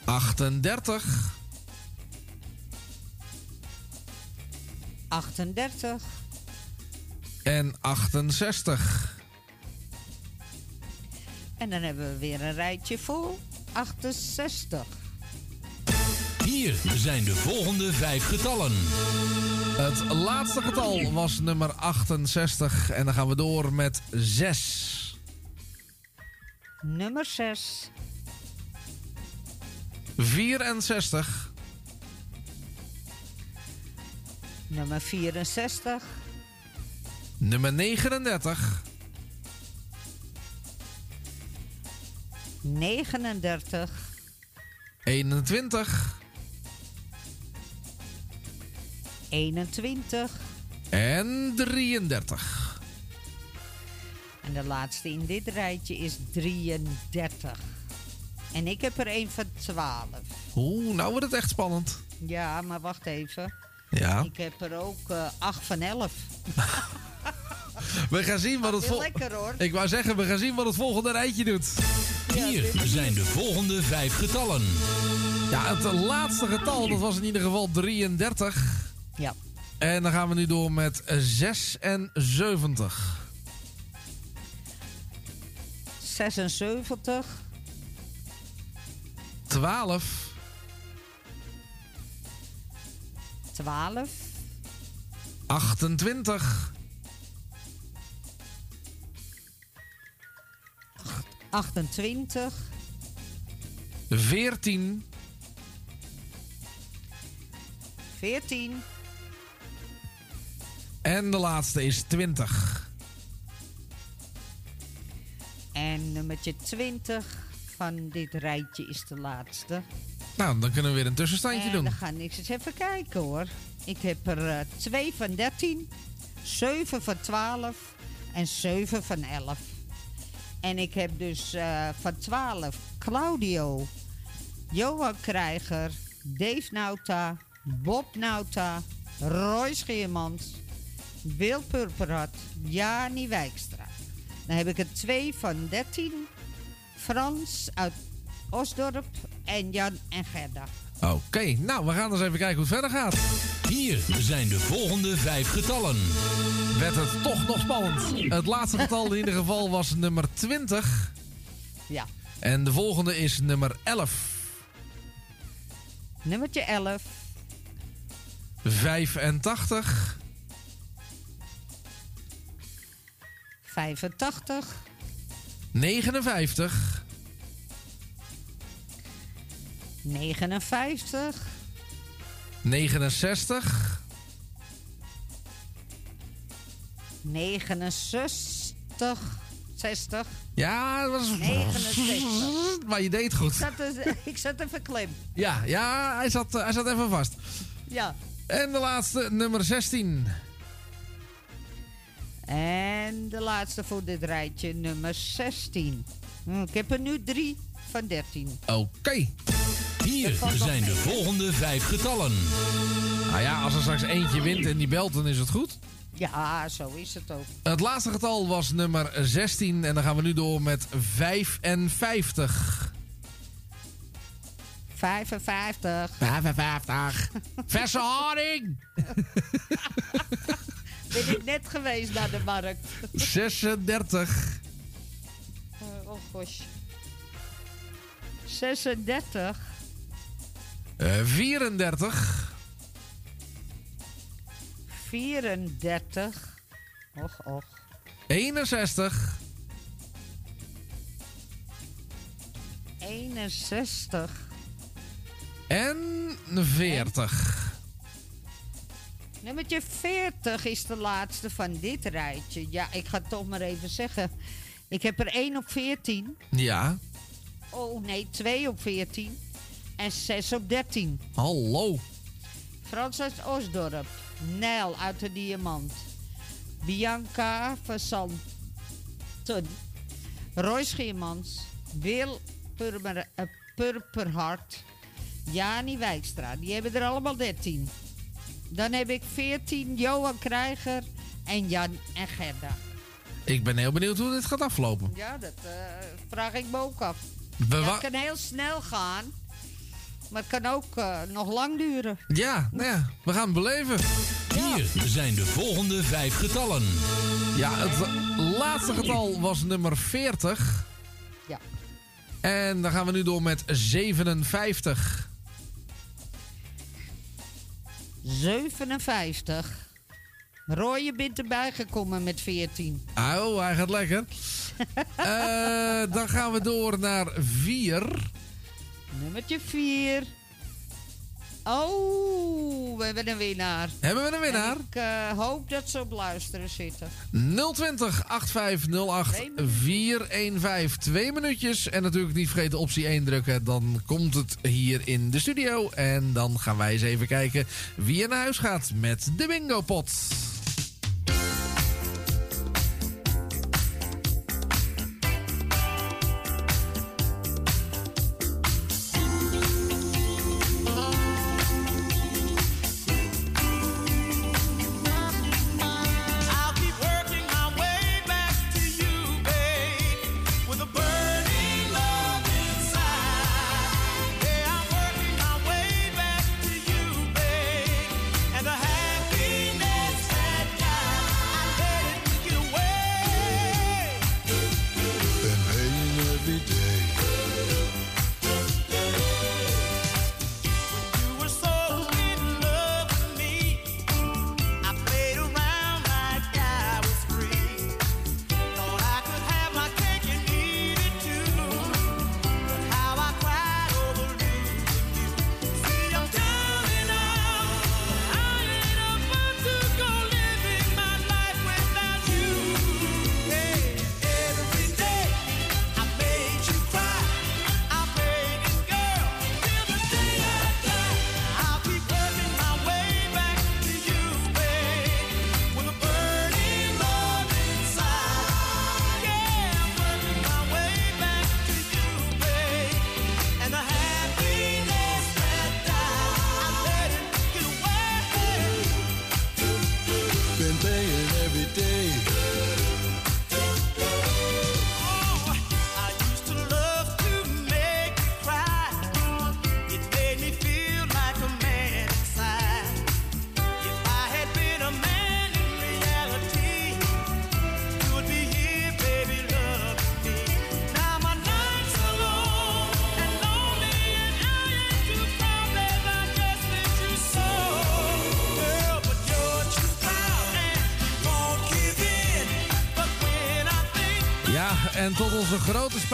38. 38. En 68. En dan hebben we weer een rijtje vol. 68. Hier zijn de volgende vijf getallen. Het laatste getal was nummer 68 en dan gaan we door met 6. Nummer 6. 64. Nummer 64. Nummer 39. 39. 21. 21 en 33. en de laatste in dit rijtje is 33. En ik heb er een van 12. Oeh, nou wordt het echt spannend. Ja, maar wacht even. Ja. Ik heb er ook eh 8 van 11. *laughs* We gaan zien wat het Weer vol- lekker, hoor. Ik wou zeggen, we gaan zien wat het volgende rijtje doet. Hier zijn de volgende vijf getallen. Ja, het laatste getal, dat was in ieder geval 33. Ja. En dan gaan we nu door met 76. 76, 12. 12, 28. 28, 14. 14, En de laatste is 20. En nummertje 20 van dit rijtje is de laatste. Nou, dan kunnen we weer een tussenstandje en doen. dan ga ik eens even kijken hoor. Ik heb er 2 van 13, 7 van 12 en 7 van 11. En ik heb dus eh, van 12 Claudio, Johan Krijger, Dave Nauta, Bob Nauta, Roy Scheermans, Wil Purperhart, Jani Wijkstra. Dan heb ik er 2 van 13, Frans uit Osdorp en Jan en Gerda. Oké, nou, we gaan eens even kijken hoe het verder gaat. Hier zijn de volgende vijf getallen. Werd het toch nog spannend. Het laatste getal in ieder geval was nummer 20. Ja. En de volgende is nummer 11. Nummertje 11, 85. 85, 59. 59, 69. 69, 60. Ja, dat was... 69. Maar je deed goed. Ik zat, dus- ik zat even klem. Ja, ja hij, zat, eh, hij zat even vast. Ja. En de laatste, nummer 16. En de laatste voor dit rijtje, nummer 16. Hm, Ik heb er nu drie van 13. Oké. Hier zijn de volgende vijf getallen. Nou ja, als er straks eentje wint en die belt, dan is het goed. Ja, zo is het ook. Het laatste getal was nummer 16. En dan gaan we nu door met 55. 55. 55. Verse haring. *laughs* Ben ik net geweest naar de markt. 36. Oh, oh gosh. 36. eh, 34. 34. Och, och. 61. 61. En 40. Nummertje 40 is de laatste van dit rijtje. Ja, ik ga het toch maar even zeggen. Ik heb er 1 op 14. Ja. Oh nee, 2 op 14. En 6 op 13. Hallo. Frans uit Osdorp. Nel uit de Diamant. Bianca van Santen. Roy Scheermans. Wil Purmer, eh, Purperhart. Jani Wijkstra. Die hebben er allemaal 13. Dan heb ik 14 Johan Krijger en Jan en Gerda. Ik ben heel benieuwd hoe dit gaat aflopen. Ja, dat eh, vraag ik me ook af. Het kan heel snel gaan. Maar het kan ook eh, nog lang duren. Ja, nou ja, we gaan het beleven. Hier zijn de volgende vijf getallen. Ja, het laatste getal was nummer 40. Ja. En dan gaan we nu door met 57. 57. Roy, je bent erbij gekomen met 14. Oh, hij gaat lekker. *laughs* Eh, dan gaan we door naar 4. Nummertje 4. Oh, we hebben een winnaar. Hebben we een winnaar? En ik eh, hoop dat ze op luisteren zitten. 020 8508 415. Twee minuutjes. En natuurlijk niet vergeten optie 1 drukken. Dan komt het hier in de studio. En dan gaan wij eens even kijken wie er naar huis gaat met de bingo pot.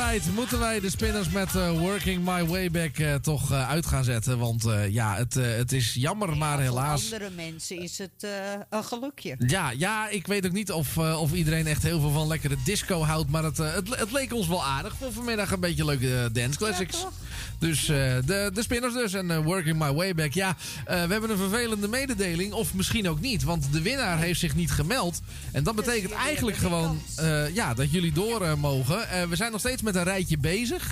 Spijt moeten wij de spinners met eh, Working My Way Back eh, toch eh, uit gaan zetten. Want ja, het, het is jammer, maar helaas. Voor andere mensen is het een gelukje. Ja, ja, ik weet ook niet of, of iedereen echt heel veel van lekkere disco houdt. Maar het, het, het leek ons wel aardig voor vanmiddag een beetje leuke dance classics. Dus eh, de, de spinners dus en eh, Working My Way Back. Ja, eh, we hebben een vervelende mededeling. Of misschien ook niet, want de winnaar heeft zich niet gemeld. En dat betekent eigenlijk gewoon ja, dat jullie door mogen. We zijn nog steeds met een rijtje bezig.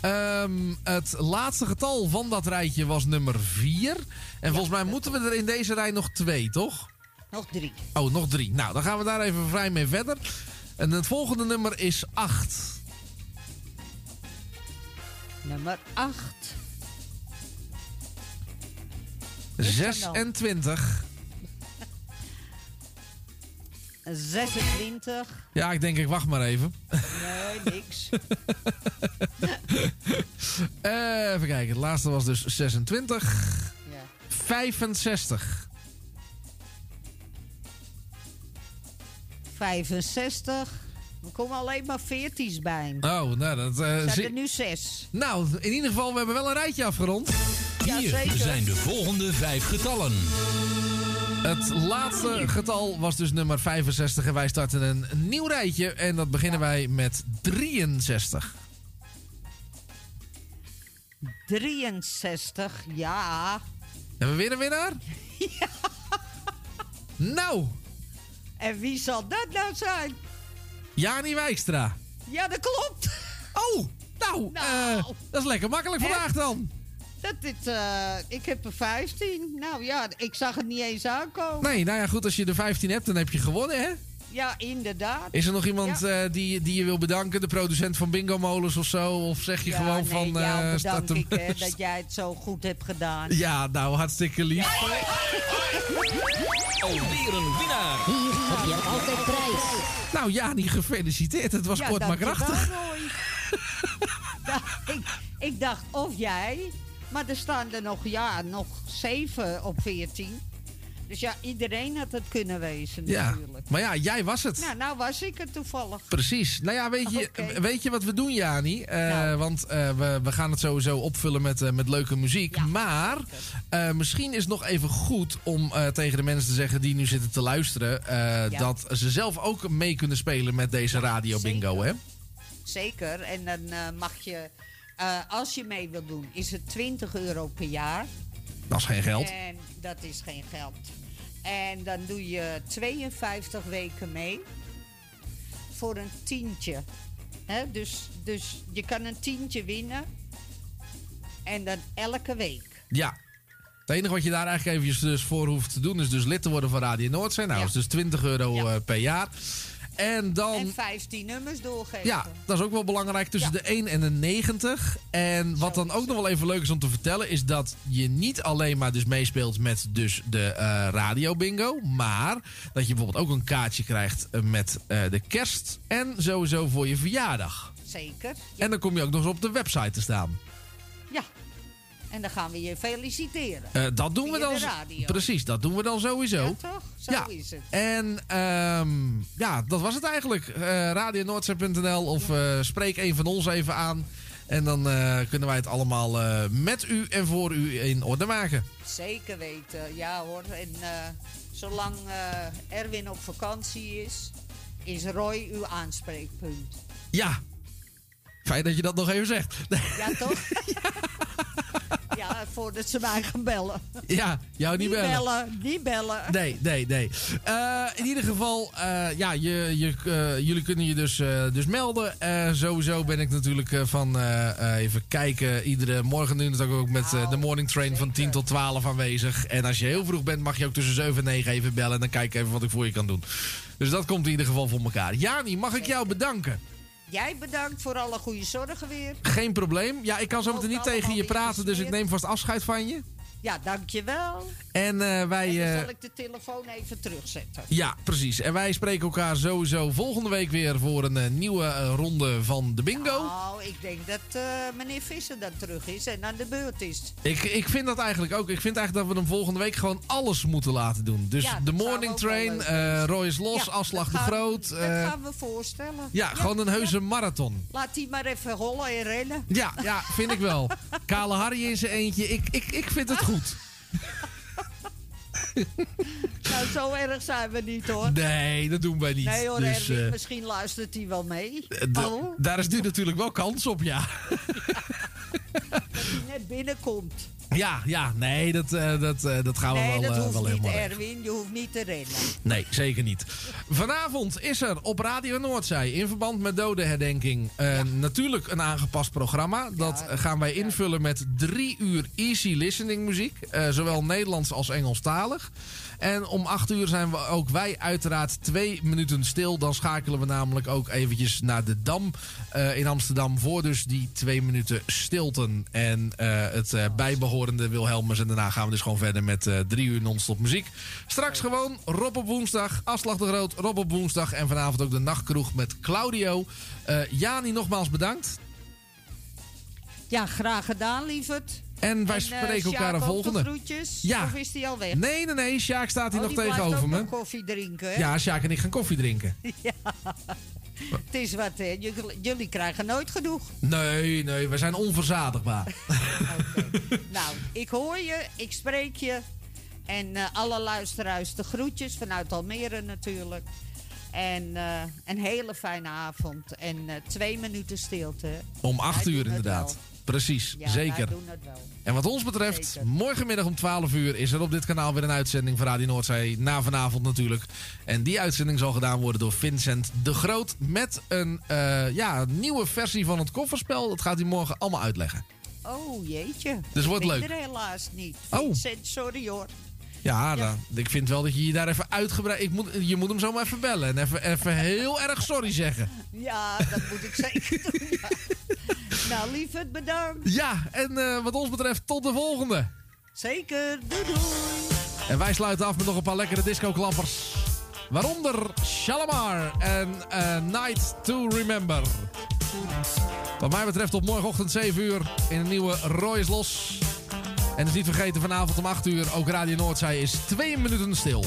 Ehm, het laatste getal van dat rijtje was nummer 4. En volgens mij moeten we er in deze rij nog twee, toch? Nog drie. Oh, nog drie. Nou, dan gaan we daar even vrij mee verder. En het volgende nummer is 8. Nummer 8. 26. 26. Ja, ik denk ik wacht maar even. Nee, niks. *laughs* Eh, even kijken, het laatste was dus 26. Ja. 65. 65. Er komen alleen maar 14's bij. Oh, nou, dat... zie- zijn er nu 6. Nou, in ieder geval, we hebben wel een rijtje afgerond. Hier zijn de volgende vijf getallen. Het laatste getal was dus nummer 65 en wij starten een nieuw rijtje. En dat beginnen wij met 63. 63, ja. Hebben we weer een winnaar? Ja. *laughs* Nou, En wie zal dat nou zijn? Jani Wijkstra. Ja, dat klopt. Oh, nou, eh, dat is lekker makkelijk vandaag dan. Dat dit, eh, ik heb er 15. Nou ja, ik zag het niet eens aankomen. Nee, nou ja, goed, als je er 15 hebt, dan heb je gewonnen, hè? Ja, inderdaad. Is er nog iemand Ja. eh, die, die je wil bedanken? De producent van Bingo Molens of zo? Of zeg je Ja, gewoon nee, van... jou eh, bedank staat hem- ik hè, *laughs* dat jij het zo goed hebt gedaan. Ja, nou, hartstikke lief. Alweer een winnaar. Hier heb je altijd prijs. Nou, Jani, gefeliciteerd. Het was Ja, kort maar krachtig. *laughs* Ik, ik dacht, of jij... Maar er staan er nog, ja, nog 7 op 14. Dus ja, iedereen had het kunnen wezen Ja, natuurlijk. maar ja, jij was het. Nou, nou was ik het toevallig. Precies. Nou ja, weet je, weet je wat we doen, Jani? Eh, Nou. Want eh, we, we gaan het sowieso opvullen met, eh, met leuke muziek. maar misschien is het nog even goed om tegen de mensen te zeggen die nu zitten te luisteren... Ja. dat ze zelf ook mee kunnen spelen met deze radio bingo, hè? Zeker. En dan mag je, als je mee wilt doen, is het 20 euro per jaar. Dat is geen geld. En dat is geen geld. En dan doe je 52 weken mee voor een tientje. Dus, dus je kan een tientje winnen. En dan elke week. Ja. Het enige wat je daar eigenlijk eventjes dus voor hoeft te doen... is dus lid te worden van Radio Noordzee. Nou, dat is dus 20 euro eh, per jaar. En dan... En 15 nummers doorgeven. Ja, dat is ook wel belangrijk tussen de 1 en de 90. En wat dan ook nog wel even leuk is om te vertellen... is dat je niet alleen maar dus meespeelt met dus de eh, radio bingo... maar dat je bijvoorbeeld ook een kaartje krijgt eh, met eh, de kerst... en sowieso voor je verjaardag. Zeker. En dan kom je ook nog eens op de website te staan. En dan gaan we je feliciteren. Eh, dat doen we dan. radio. Precies, dat doen we dan sowieso. Ja, toch? Zo Ja. is het. En ehm, ja, dat was het eigenlijk. Eh RadioNoordzee.nl of eh, spreek een van ons even aan. En dan kunnen wij het allemaal met u en voor u in orde maken. Zeker weten, ja hoor. En zolang Erwin op vakantie is, is Roy uw aanspreekpunt. Ja, fijn dat je dat nog even zegt. Ja, toch? *laughs* ja, voordat ze mij gaan bellen. ja, jou niet, Niet bellen. bellen, niet bellen. Nee, nee, nee. Eh, in ieder geval, eh, ja, je, je, eh, jullie kunnen je dus, dus melden. Sowieso ben ik natuurlijk van even kijken. Iedere morgen we het ook met eh, de morning train van 10 tot 12 aanwezig. En als je heel vroeg bent, mag je ook tussen 7 en 9 even bellen. En dan kijk ik even wat ik voor je kan doen. Dus dat komt in ieder geval voor elkaar. Jani, mag ik jou bedanken? Jij bedankt voor alle goede zorgen weer. Geen probleem. Ja, ik kan zo meteen niet tegen je praten, dus ik neem vast afscheid van je. Ja, dankjewel. En eh, wij... En dan eh, zal ik de telefoon even terugzetten. Ja, precies. En wij spreken elkaar sowieso volgende week weer voor een eh, nieuwe ronde van de bingo. Nou, ik denk dat meneer Visser dan terug is en aan de beurt is. Ik, ik vind dat eigenlijk ook. Ik vind eigenlijk dat we hem volgende week gewoon alles moeten laten doen. Dus Ja, de morning train, Roy is los, Ja, afslag de groot. Dat gaan we voorstellen. ja, gewoon een heuse marathon. Laat die maar even hollen en rennen. Ja, ja, vind ik wel. *laughs* Kale Harry in zijn eentje. Ik, ik, ik vind het goed. *laughs* Nou, zo erg zijn we niet hoor. Nee, dat doen wij niet. Nee hoor, Dus, Erwin, eh, misschien luistert hij wel mee. Oh, Daar is nu natuurlijk wel kans op, ja. *laughs* dat hij net binnenkomt. Ja, ja, nee, dat, eh, dat, eh, dat gaan we nee, wel, dat eh, hoeft wel niet, helemaal. Erwin. Je hoeft niet te rennen. Nee, zeker niet. Vanavond is er op Radio Noordzij in verband met dodenherdenking eh, natuurlijk een aangepast programma. Dat gaan wij invullen met drie uur easy listening muziek. zowel Nederlands als Engelstalig. En om acht uur zijn we ook wij uiteraard twee minuten stil. Dan schakelen we namelijk ook eventjes naar de Dam eh, in Amsterdam. Voor dus die twee minuten stilten. En eh, het eh, bijbehorende Wilhelmus. En daarna gaan we dus gewoon verder met drie uur non-stop muziek. Straks gewoon Rob op woensdag. Afslag de Groot, Rob op woensdag. En vanavond ook de nachtkroeg met Claudio. Jani, nogmaals bedankt. Ja, graag gedaan, lieverd. En wij En, eh, spreken elkaar de volgende. groetjes? Ja. Of is die al weg? Nee, nee, nee. Sjaak staat hier Oh, nog tegenover me. koffie drinken, hè? Ja, Sjaak en ik gaan koffie drinken. *laughs* Ja. Het is wat, hè. Jullie, krijgen nooit genoeg. Nee, nee, we zijn onverzadigbaar. *laughs* Nou, ik hoor je, ik spreek je. En eh, alle luisteraars de groetjes vanuit Almere natuurlijk. En eh, een hele fijne avond. En twee minuten stilte. Om acht Wij uur inderdaad. Precies, Ja, zeker. wij doen het wel. En wat ons betreft, morgenmiddag om 12 uur is er op dit kanaal weer een uitzending van Radio Noordzee. Na vanavond natuurlijk. En die uitzending zal gedaan worden door Vincent de Groot. Met een eh, ja, nieuwe versie van het kofferspel. Dat gaat hij morgen allemaal uitleggen. Oh, jeetje. Dus wordt leuk. er helaas niet. Oh. Vincent, sorry hoor. Ja, dan- ik vind wel dat je je daar even uitgebreid... Ik moet, je moet hem zo maar even bellen. En even, even heel erg sorry zeggen. Ja, dat moet ik zeker doen. ja. *laughs* Nou, lief het bedankt. Ja, en eh, wat ons betreft, tot de volgende. Zeker, doei doei. En wij sluiten af met nog een paar lekkere disco-klappers. Waaronder Shalamar en eh, Night to Remember. Wat mij betreft op morgenochtend 7 uur in een nieuwe Roy Los. En dus niet vergeten vanavond om 8 uur, ook Radio Noordzij is 2 minuten stil.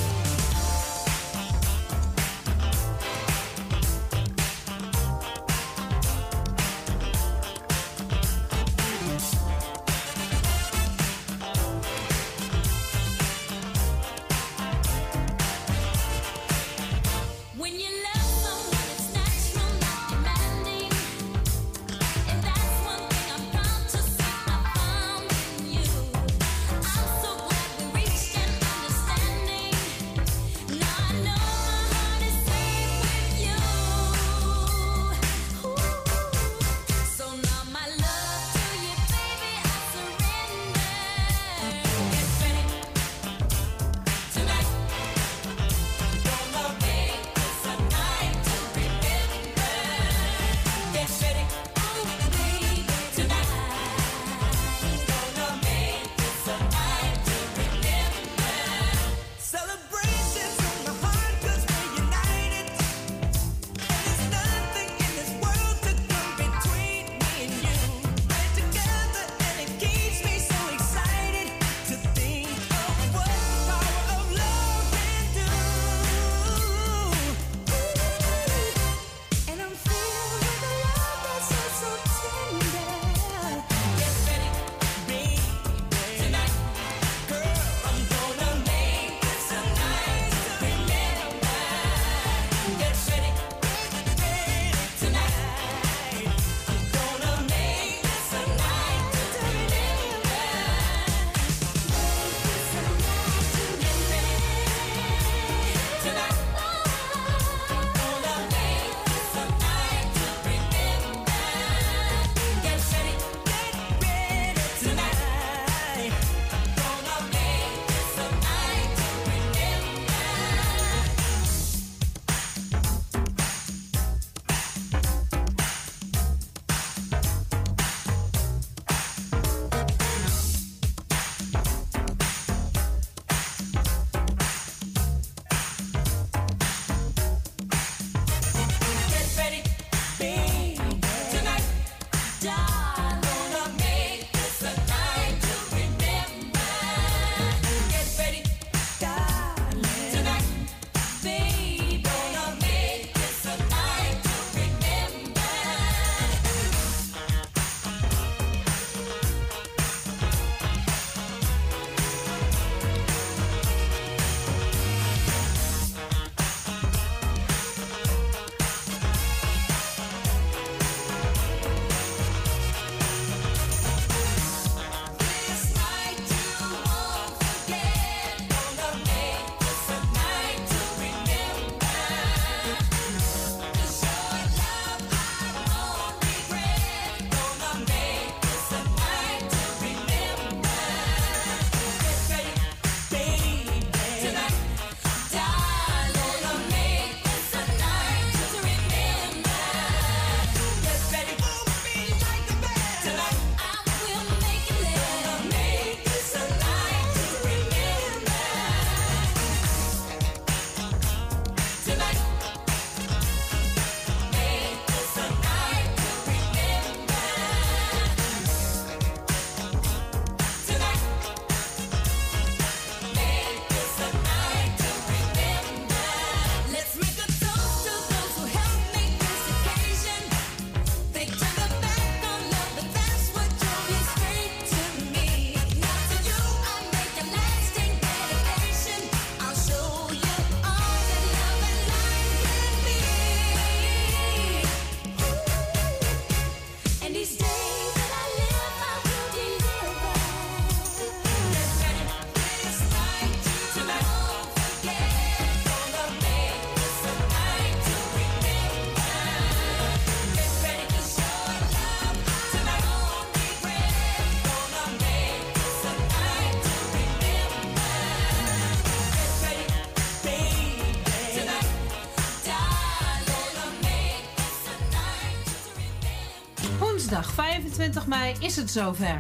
25 mei is het zover.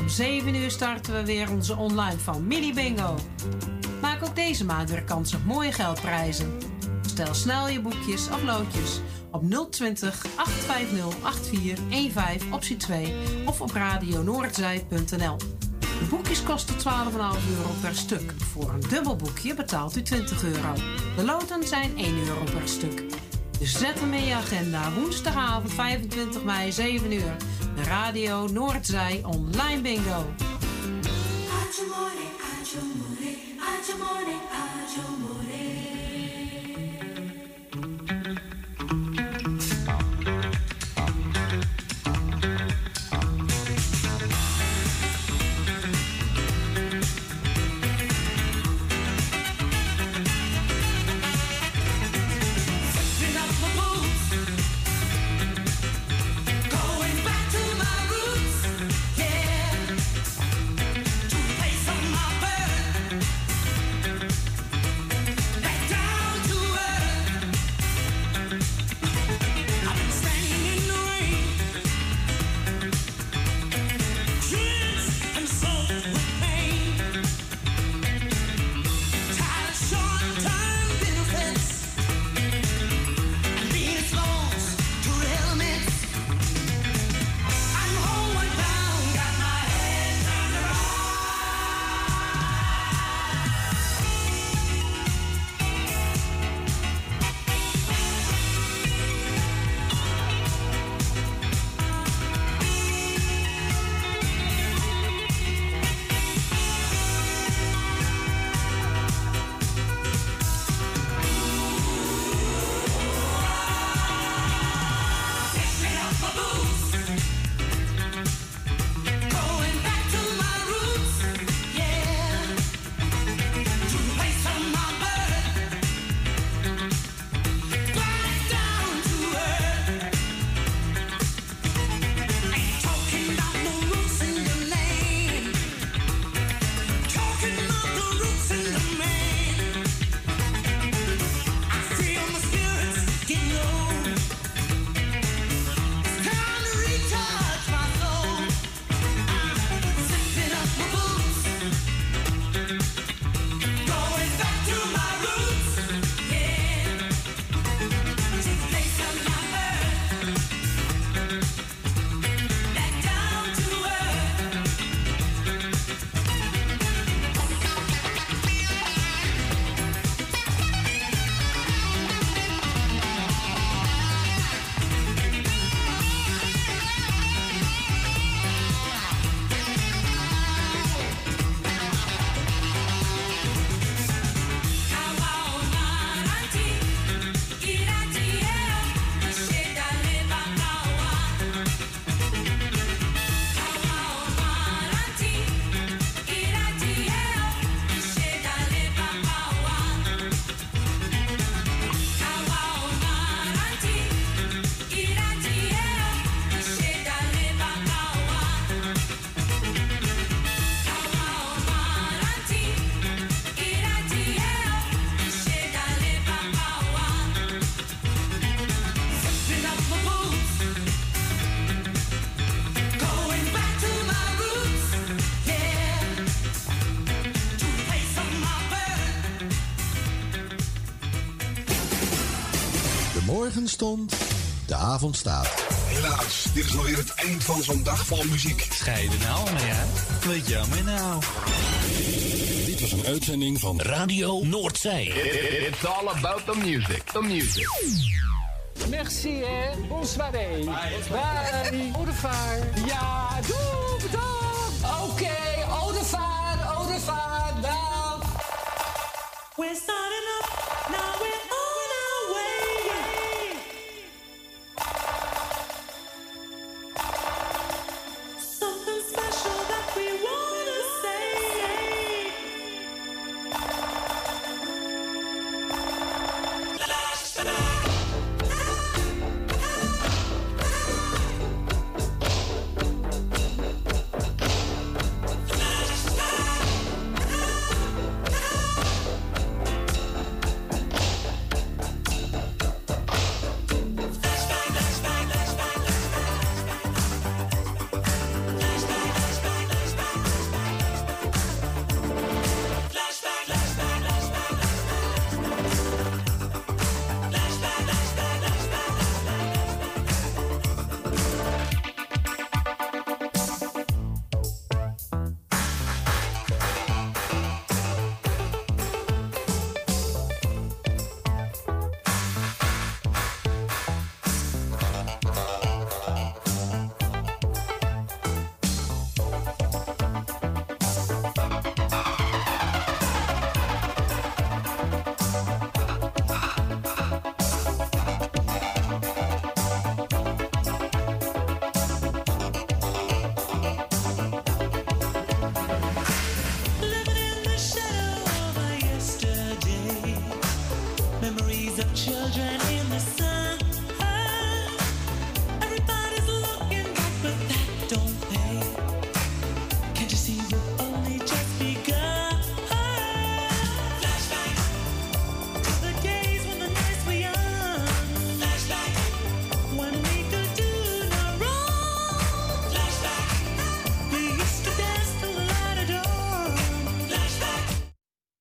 Om 7 uur starten we weer onze online familie bingo. Maak ook deze maand weer kans op mooie geldprijzen. Stel snel je boekjes of loodjes op 020 850 8415 optie 2 of op radionoordzij.nl. De boekjes kosten 12,5 euro per stuk. Voor een dubbel boekje betaalt u 20 euro. De loten zijn 1 euro per stuk. Dus zet hem in je agenda. Woensdagavond 25 mei, 7 uur. Radio Noordzij Online Bingo. stond, de avond staat. Helaas, dit is alweer het eind van zo'n dag vol muziek. Scheiden nou, maar ja. Weet jammer nou. Dit was een uitzending van Radio Noordzee. It's all about the music. The music. Merci, hè. Bonsoiré. Bye. Bye. Bye. Ja, doei.